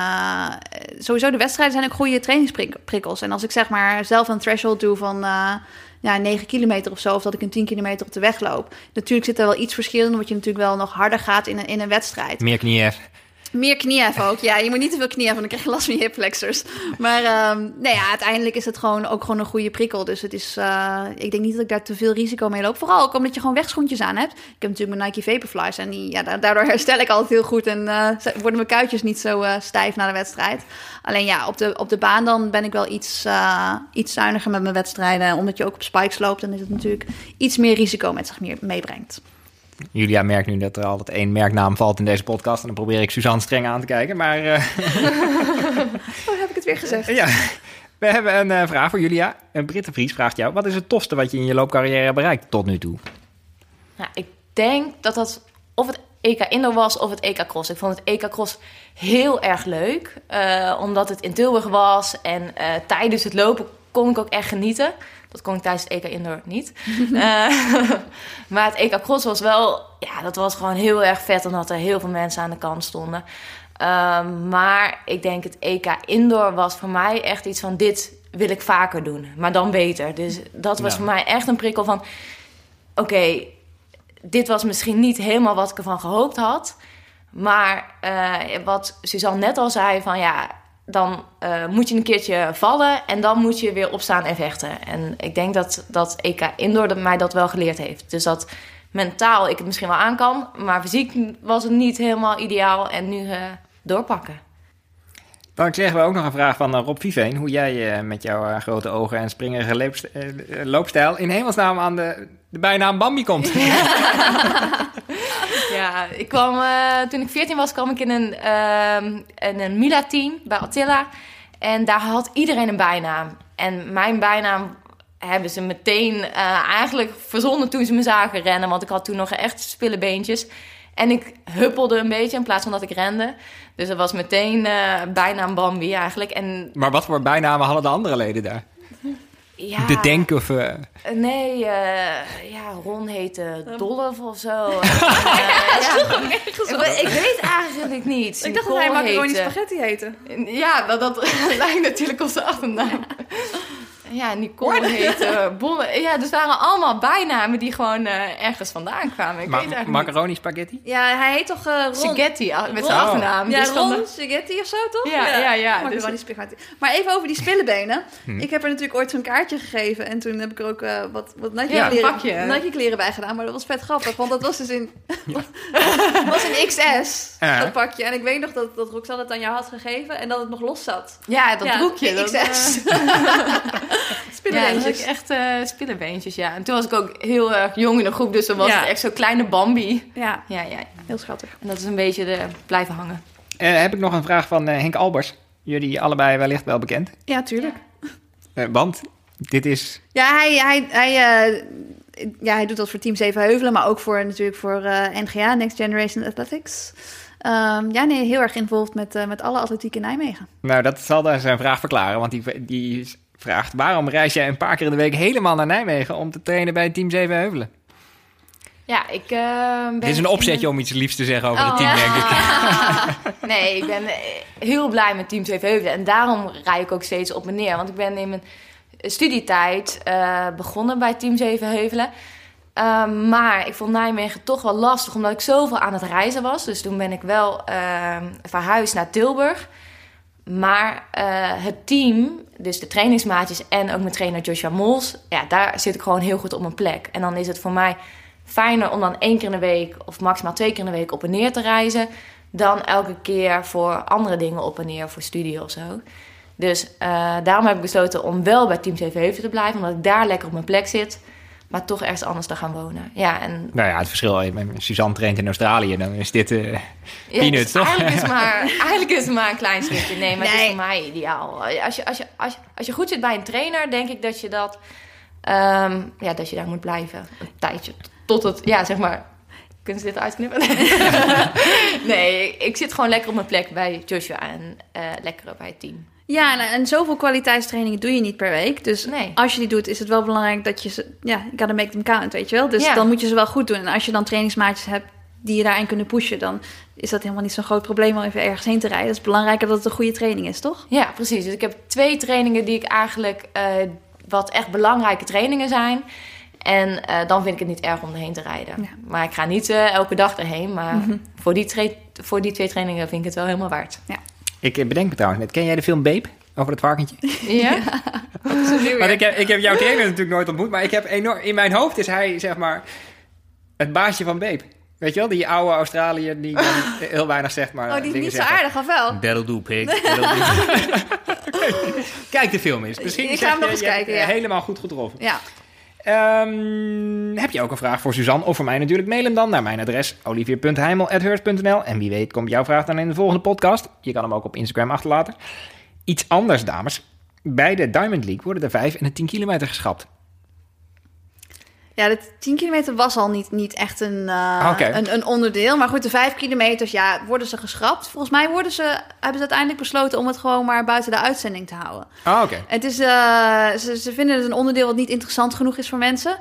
sowieso, de wedstrijden zijn ook goede trainingsprikkels. En als ik zeg maar zelf een threshold doe van ja, 9 kilometer of zo... of dat ik een 10 kilometer op de weg loop... natuurlijk zit er wel iets verschil in... omdat je natuurlijk wel nog harder gaat in een, in een wedstrijd. meer knieën. Meer knieën ook. Ja, je moet niet te veel knieën want dan krijg je last van je hip flexors. Maar ehm nou ja, uiteindelijk is het gewoon ook gewoon een goede prikkel. Dus het is, eh, ik denk niet dat ik daar te veel risico mee loop. Vooral ook omdat je gewoon wegschoentjes aan hebt. Ik heb natuurlijk mijn Nike Vaporflies en die, ja, da- daardoor herstel ik altijd heel goed. En eh, worden mijn kuitjes niet zo eh, stijf na de wedstrijd. Alleen ja, op de, op de baan dan ben ik wel iets, iets zuiniger met mijn wedstrijden. Omdat je ook op spikes loopt, dan is het natuurlijk iets meer risico met zich meebrengt. Julia merkt nu dat er altijd één merknaam valt in deze podcast. En dan probeer ik Suzanne streng aan te kijken. Maar eh, Oh, heb ik het weer gezegd? ja, we hebben een eh, vraag voor Julia. Een Britte Vries vraagt jou. Wat is het tofste wat je in je loopcarrière hebt bereikt tot nu toe? Nou, ik denk dat dat of het EK Indoor was of het EK Cross. Ik vond het EK Cross heel erg leuk. eh, omdat het in Tilburg was. En tijdens het lopen kon ik ook echt genieten. Dat kon ik tijdens het EK Indoor niet. Eh, maar het EK Cross was wel... Ja, dat was gewoon heel erg vet. Omdat er heel veel mensen aan de kant stonden. Ehm, maar ik denk het EK Indoor was voor mij echt iets van... Dit wil ik vaker doen. Maar dan beter. Dus dat was Ja. voor mij echt een prikkel van... Oké, dit was misschien niet helemaal wat ik ervan gehoopt had. Maar eh, wat Suzanne net al zei, van ja, dan eh, moet je een keertje vallen en dan moet je weer opstaan en vechten. En ik denk dat dat EK Indoor dat mij dat wel geleerd heeft. Dus dat mentaal ik het misschien wel aan kan, maar fysiek was het niet helemaal ideaal en nu eh, doorpakken. Dan kregen we ook nog een vraag van eh, Rob Viveen. Hoe jij met jouw grote ogen en springerige loopstijl in hemelsnaam aan de, de bijnaam Bambi komt. Ja, ik kwam, eh, toen ik 14 was, kwam ik in een, in een Mila-team bij Attila. En daar had iedereen een bijnaam. En mijn bijnaam hebben ze meteen eh, eigenlijk verzonnen toen ze me zagen rennen. Want ik had toen nog echt spillebeentjes. En ik huppelde een beetje in plaats van dat ik rende. Dus dat was meteen eh bijnaam Bambi eigenlijk. En Maar wat voor bijnamen hadden de andere leden daar? Ja... De Denk of... eh, Nee, eh, ja, Ron heette Dolf of zo. Eh, ja. ik, ik weet eigenlijk niet. Ik dacht dat hij macaroni heette. spaghetti heette. Ja, dat, dat lijkt natuurlijk op zijn achternaam. Ja, Nicole heette Bonne. Ja, dus waren allemaal bijnamen die gewoon eh, ergens vandaan kwamen. Ik ma- weet eigenlijk macaroni spaghetti? Ja, hij heet toch eh niet. Ron... Spaghetti ah, met zijn achternaam. Ja, Dus Ron de- Spaghetti of zo, toch? Ja, ja, ja, Macaroni dus- spaghetti. Maar even over die spillebenen. Ik heb er natuurlijk ooit zo'n kaartje gegeven. En toen heb ik er ook eh, wat, wat Nike, Ja, een. Nike kleren bij gedaan. Maar dat was vet grappig. Want dat was dus in, was in XS, dat pakje. En ik weet nog dat, dat Roxanne het aan jou had gegeven. En dat het nog los zat. Ja, dat Ja, broekje. in Dat, Ja, Spillebeentjes. dat is echt eh spillebeentjes, ja. En toen was ik ook heel erg jong in de groep, dus dan was Ja. het echt zo'n kleine Bambi. Ja, Ja, ja. heel schattig. En dat is een beetje de blijven hangen. Eh, heb ik nog een vraag van eh, Henk Albers. Jullie allebei wellicht wel bekend. Ja, tuurlijk. Eh, want dit is... Ja, hij, hij, hij, eh, ja, hij doet dat voor Team Zevenheuvelen, maar ook voor natuurlijk voor eh, NGA, Next Generation Athletics. Ehm, ja, nee, heel erg involved met, eh, met alle atletiek in Nijmegen. Nou, dat zal dan zijn vraag verklaren. Want die, die vraagt... Waarom reis jij een paar keer in de week helemaal naar Nijmegen... om te trainen bij Team Zevenheuvelen? Ja, ik eh, ben... Dit is een opzetje om iets liefs te zeggen over Oh, het team, ja. denk ik. Nee, ik ben eh, heel blij met Team Zevenheuvelen. En daarom rij ik ook steeds op en neer. Want ik ben in mijn studietijd eh, begonnen bij Team Zevenheuvelen. Ehm, maar ik vond Nijmegen toch wel lastig, omdat ik zoveel aan het reizen was. Dus toen ben ik wel ehm, verhuisd naar Tilburg. Maar eh, het team, dus de trainingsmaatjes en ook mijn trainer Joshua Mols... ja, daar zit ik gewoon heel goed op mijn plek. En dan is het voor mij fijner om dan één keer in de week of maximaal twee keer in de week op en neer te reizen. Dan elke keer voor andere dingen op en neer, voor studie of zo. Dus eh, daarom heb ik besloten om wel bij Team CV te blijven, omdat ik daar lekker op mijn plek zit. Maar toch ergens anders te gaan wonen. Ja, en Nou ja, het verschil, eh, Suzanne traint in Australië, dan is dit eh Ja, peanuts, dus toch? Eigenlijk is, het maar, eigenlijk is het maar een klein stukje. Nee, maar het is Nee. voor mij ideaal. Als je, als, je, als, je, als je goed zit bij een trainer, denk ik dat je dat... ehm, ja, dat je daar moet blijven. Een tijdje. Tot het, ja, zeg maar... Kunnen ze dit uitknippen? nee, ik zit gewoon lekker op mijn plek bij Joshua en eh, lekker bij het team. Ja, en, en zoveel kwaliteitstrainingen doe je niet per week. Dus Nee. als je die doet, is het wel belangrijk dat je ze... Ja, you gotta make them count, weet je wel. Dus Ja. dan moet je ze wel goed doen. En als je dan trainingsmaatjes hebt die je daarin kunnen pushen... dan is dat helemaal niet zo'n groot probleem om even ergens heen te rijden. Het is belangrijker dat het een goede training is, toch? Ja, precies. Dus ik heb twee trainingen die ik eigenlijk... eh, wat echt belangrijke trainingen zijn... En eh, dan vind ik het niet erg om erheen te rijden. Ja. Maar ik ga niet eh, elke dag erheen. Maar voor, die voor die twee trainingen vind ik het wel helemaal waard. Ik eh, bedenk me trouwens net, ken jij de film Babe? Over het varkentje? Ja? Want ik heb, ik heb jouw trainer natuurlijk nooit ontmoet, maar ik heb enorm... In mijn hoofd is hij, zeg maar, het baasje van Babe. Weet je wel, die oude Australiër die heel weinig zegt, maar Oh, die is niet zo aardig, of wel? That'll do, pig. That'll do. Kijk de film eens. Misschien Ik ga hem nog je, eens kijken, ja. Helemaal goed getroffen. Ja. Ehm, heb je ook een vraag voor Suzanne of voor mij natuurlijk? Mail hem dan naar mijn adres olivier.heimel.hurst.nl En wie weet komt jouw vraag dan in de volgende podcast. Je kan hem ook op Instagram achterlaten. Iets anders, dames. Bij de Diamond League worden de 5 en de 10 kilometer geschrapt. Ja, de 10 kilometer was al niet, niet echt een, eh, Oké. een, een onderdeel. Maar goed, de 5 kilometers, ja, worden ze geschrapt. Volgens mij worden ze, hebben ze uiteindelijk besloten om het gewoon maar buiten de uitzending te houden. Ah, oké. Het is, eh, ze, ze vinden het een onderdeel wat niet interessant genoeg is voor mensen.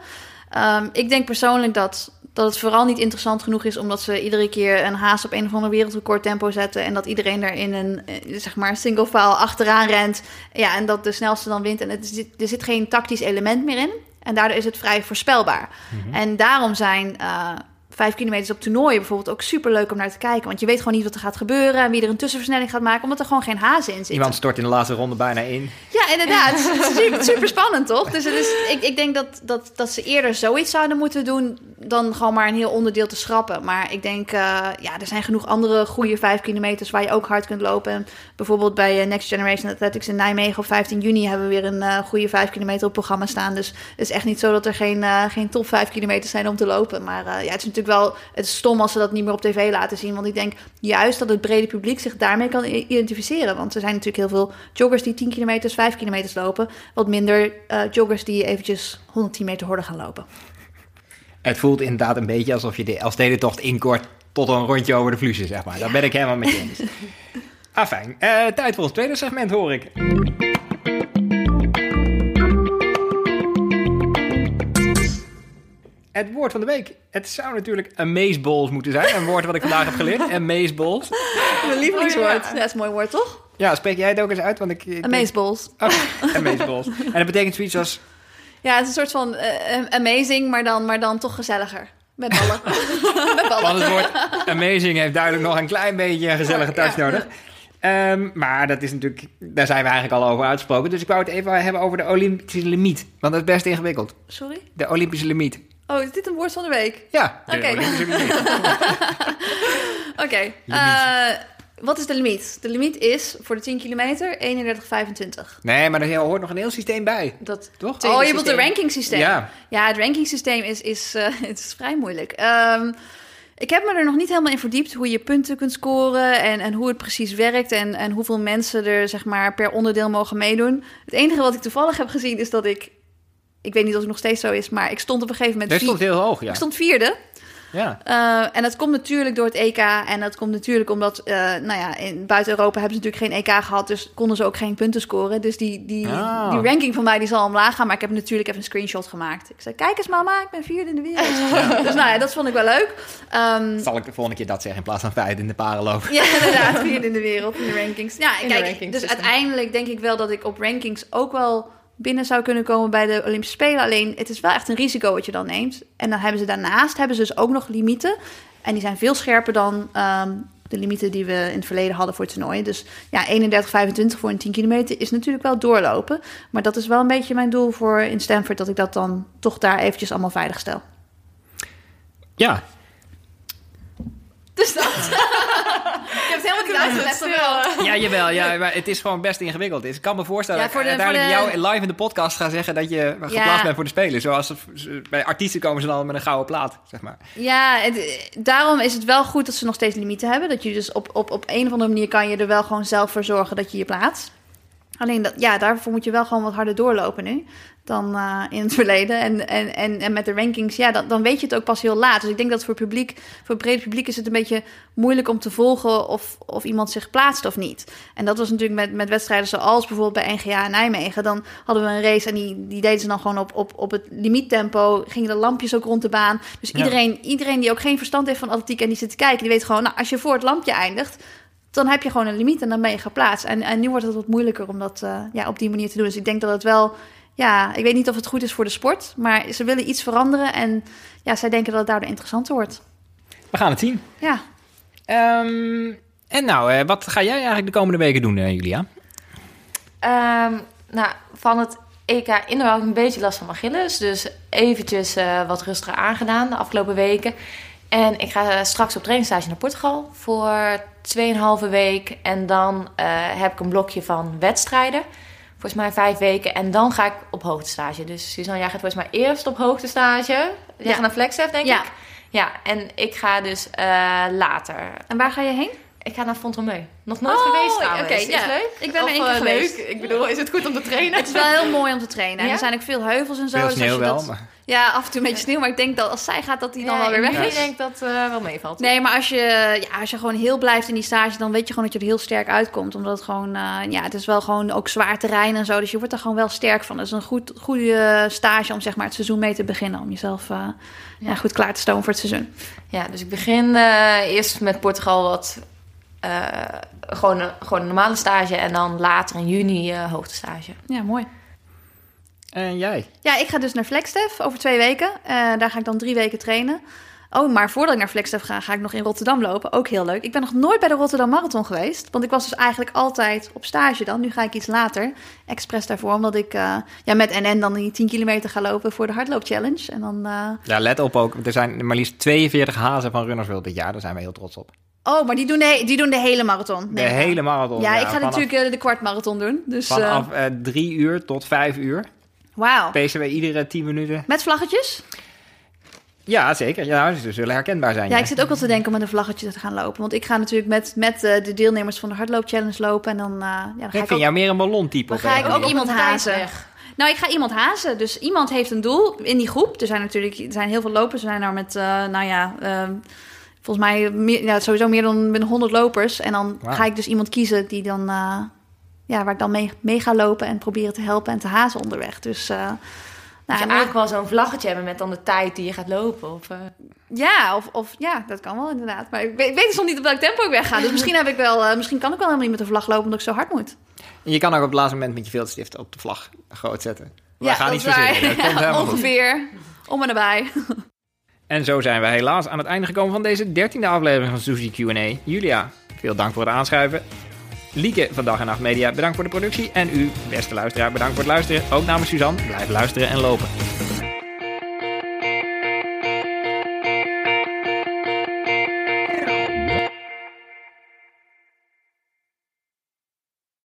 Ehm, ik denk persoonlijk dat, dat het vooral niet interessant genoeg is... omdat ze iedere keer een haas op een of ander wereldrecord tempo zetten... en dat iedereen daar in een eh, zeg maar single file achteraan rent. Ja, en dat de snelste dan wint. En het er zit geen tactisch element meer in. En daardoor is het vrij voorspelbaar. En daarom zijn... eh, Vijf kilometers op toernooien bijvoorbeeld ook super leuk om naar te kijken. Want je weet gewoon niet wat er gaat gebeuren en wie er een tussenversnelling gaat maken, omdat er gewoon geen hazen in zitten. Iemand stort in de laatste ronde bijna in. Ja, inderdaad. Het is super, super spannend, toch? Dus het is, ik, ik denk dat, dat, dat ze eerder zoiets zouden moeten doen... dan gewoon maar een heel onderdeel te schrappen. Maar ik denk, eh, ja, er zijn genoeg andere goede vijf kilometers... waar je ook hard kunt lopen. En bijvoorbeeld bij eh, Next Generation Athletics in Nijmegen... op 15 juni hebben we weer een eh, goede vijf kilometer op programma staan. Dus het is echt niet zo dat er geen, geen top vijf kilometers zijn om te lopen. Maar ja, het is natuurlijk wel het stom als ze dat niet meer op tv laten zien. Want ik denk juist dat het brede publiek zich daarmee kan identificeren. Want er zijn natuurlijk heel veel joggers die 10 kilometers, 5 kilometers lopen. Wat minder joggers die eventjes 110 meter horden gaan lopen. Het voelt inderdaad een beetje alsof je de Elfstedentocht inkort tot een rondje over de vlussen, zeg maar. Dat ben ik helemaal met je eens. Ah, fijn. Eh, tijd voor ons tweede segment, hoor ik. Het woord van de week. Het zou natuurlijk amazeballs moeten zijn. Een woord wat ik vandaag heb geleerd. Amazeballs. Mijn lievelingswoord. Oh, ja. dat is een mooi woord, toch? Ja, spreek jij het ook eens uit? Want ik, ik Amazeballs. Oké, amazeballs. En dat betekent zoiets als... Ja, het is een soort van eh, eh, amazing, maar dan, maar dan toch gezelliger. Met ballen. Met ballen. Want het woord amazing heeft duidelijk nog een klein beetje een gezellige touch Ja. nodig. Ehm, maar dat is natuurlijk, daar zijn we eigenlijk al over uitgesproken. Dus ik wou het even hebben over de Olympische limiet. Want dat is best ingewikkeld. Sorry? De Olympische limiet. Oh, is dit een woord van de week? Ja, Oké. Oké. Wat is de limiet? De limiet is voor de 10 kilometer 31,25. Nee, maar er hoort nog een heel systeem bij. Dat Toch? Oh, je bedoelt het systeem. ranking systeem. Ja. Ja, het ranking systeem is, is, eh, het is vrij moeilijk. Ehm, ik heb me er nog niet helemaal in verdiept hoe je punten kunt scoren en, en hoe het precies werkt en, en hoeveel mensen er zeg maar, per onderdeel mogen meedoen. Het enige wat ik toevallig heb gezien is dat ik, ik weet niet of het nog steeds zo is, maar ik stond op een gegeven moment vier- stond heel hoog, ja. ik stond vierde. Ja. Eh, en dat komt natuurlijk door het EK. En dat komt natuurlijk omdat, eh, nou ja, in, buiten Europa hebben ze natuurlijk geen EK gehad. Dus konden ze ook geen punten scoren. Dus die, die, Ah. die ranking van mij die zal omlaag gaan. Maar ik heb natuurlijk even een screenshot gemaakt. Ik zei, kijk eens mama, ik ben vierde in de wereld. Dus nou ja, dat vond ik wel leuk. Ehm, Zal ik de volgende keer dat zeggen in plaats van vijf in de parenloop? ja, inderdaad, vierde in de wereld, in de rankings. Ja, In de kijk, rankings dus system. uiteindelijk denk ik wel dat ik op rankings ook wel binnen zou kunnen komen bij de Olympische Spelen. Alleen, het is wel echt een risico wat je dan neemt. En dan hebben ze daarnaast hebben ze dus ook nog limieten. En die zijn veel scherper dan ehm, de limieten die we in het verleden hadden voor toernooien. Dus ja, 31,25 voor een 10 kilometer is natuurlijk wel doorlopen. Maar dat is wel een beetje mijn doel voor in Stanford, dat ik dat dan toch daar eventjes allemaal veilig stel. Ja, Dus dat. ik heb uitgelegd. of wel? ja jawel. Ja, maar het is gewoon best ingewikkeld. Dus ik kan me voorstellen Ja, dat ik de- uiteindelijk voor de- jou live in de podcast ga zeggen dat je geplaatst bent voor de Spelen. Zoals bij artiesten komen ze dan met een gouden plaat, zeg maar. Ja, het- daarom is het wel goed dat ze nog steeds limieten hebben. Dat je dus op, op, op een of andere manier kan je er wel gewoon zelf voor zorgen dat je je plaatst. Alleen dat, ja, daarvoor moet je wel gewoon wat harder doorlopen nu dan eh, in het verleden. En, en, en, en met de rankings, ja, dan, dan weet je het ook pas heel laat. Dus ik denk dat voor publiek, voor het brede publiek is het een beetje moeilijk om te volgen of, of iemand zich plaatst of niet. En dat was natuurlijk met, met wedstrijden zoals bijvoorbeeld bij NGA Nijmegen. Dan hadden we een race en die, die deden ze dan gewoon op, op, op het limiettempo. Gingen de lampjes ook rond de baan. Dus Ja. iedereen, iedereen die ook geen verstand heeft van atletiek en die zit te kijken, die weet gewoon, nou, als je voor het lampje eindigt, dan heb je gewoon een limiet en dan ben je geplaatst. En, en nu wordt het wat moeilijker om dat eh, ja, op die manier te doen. Dus ik denk dat het wel, ja, ik weet niet of het goed is voor de sport, maar ze willen iets veranderen en ja, zij denken dat het daardoor interessanter wordt. We gaan het zien. Ja. Ehm, en nou, eh, wat ga jij eigenlijk de komende weken doen, eh, Julia? Ehm, nou, van het EK ik een beetje last van mijn Achilles. Dus eventjes eh, wat rustiger aangedaan de afgelopen weken. En ik ga straks op trainingsstage naar Portugal voor 2,5 week. En dan eh, heb ik een blokje van wedstrijden. Volgens mij vijf weken. En dan ga ik op hoogtestage. Dus Suzanne, jij gaat volgens mij eerst op hoogtestage. Jij Ja. gaat naar Flexef, denk Ja. ik. Ja, en ik ga dus eh, later. En waar ga je heen? Ik ga naar Fontremeu. Nog nooit Oh, geweest trouwens. oké, Is ja. het leuk? Ik ben er Of, één keer eh, geweest. Leuk? Ik bedoel, is het goed om te trainen? Het is wel heel mooi om te trainen. Ja? er zijn ook veel heuvels en zo. Veel dus als sneeuw je wel, dat- maar Ja, af en toe een beetje sneeuw. Maar ik denk dat als zij gaat, dat die dan Ja, wel weer weg Ik is. denk dat eh wel meevalt. Nee, maar als je, ja, als je gewoon heel blijft in die stage, dan weet je gewoon dat je er heel sterk uitkomt. Omdat het gewoon, eh, ja, het is wel gewoon ook zwaar terrein en zo. Dus je wordt er gewoon wel sterk van. Het is een goed, goede stage om zeg maar het seizoen mee te beginnen. Om jezelf eh, ja. goed klaar te stomen voor het seizoen. Ja, dus ik begin eh, eerst met Portugal wat... eh, gewoon, een, gewoon een normale stage en dan later in juni eh hoogtestage. Ja, mooi. En jij? Ja, ik ga dus naar Flagstaff over twee weken. Eh, daar ga ik dan drie weken trainen. Oh, maar voordat ik naar Flagstaff ga, ga ik nog in Rotterdam lopen. Ook heel leuk. Ik ben nog nooit bij de Rotterdam Marathon geweest. Want ik was dus eigenlijk altijd op stage dan. Nu ga ik iets later. Expres daarvoor, omdat ik eh, ja, met NN dan die 10 kilometer ga lopen voor de Hardloop Challenge. En dan... eh, Ja, let op ook. Er zijn maar liefst 42 hazen van Runners World dit jaar. Daar zijn we heel trots op. Oh, maar die doen de, die doen de hele marathon. De hele marathon. Ja, ik ga vanaf, natuurlijk eh, de kwartmarathon doen. Dus, eh, Vanaf eh, drie uur tot vijf uur. Wauw. We iedere 10 minuten. Met vlaggetjes? Ja, zeker. Ja, ze zullen herkenbaar zijn. Ja, ik zit ook wel te denken om met een vlaggetje te gaan lopen. Want ik ga natuurlijk met, met eh, de deelnemers van de Hardloop Challenge lopen. En dan, eh, ja, dan ga Ik ik vind ook... jou meer een ballontype. Dan ga ik ook iemand hazen. Nou, ik ga iemand hazen. Dus iemand heeft een doel in die groep. Er zijn natuurlijk er zijn heel veel lopers. Er zijn er met, eh, nou ja, ehm, volgens mij meer, ja, sowieso meer dan met 100 lopers. En dan ga ik dus iemand kiezen die dan, eh, ja, waar ik dan mee, mee ga lopen en proberen te helpen en te hazen onderweg. Dus, eh, Dus nou, eigenlijk wel zo'n vlaggetje hebben met dan de tijd die je gaat lopen. Of, eh, ja, of, of ja, dat kan wel inderdaad. Maar ik weet, ik weet dus nog niet op welk tempo ik wegga. Dus misschien, heb ik wel, eh, misschien kan ik wel helemaal niet met de vlag lopen omdat ik zo hard moet. En je kan ook op het laatste moment met je viltstift op de vlag groot zetten. We ja, gaan niet verzinnen. Ja, goed. ongeveer. Om en nabij. En zo zijn we helaas aan het einde gekomen van deze dertiende aflevering van Suzy Q&A. Julia, veel dank voor het aanschuiven. Lieke van Dag en Nacht Media, bedankt voor de productie. En u, beste luisteraar, bedankt voor het luisteren. Ook namens Suzanne, blijf luisteren en lopen.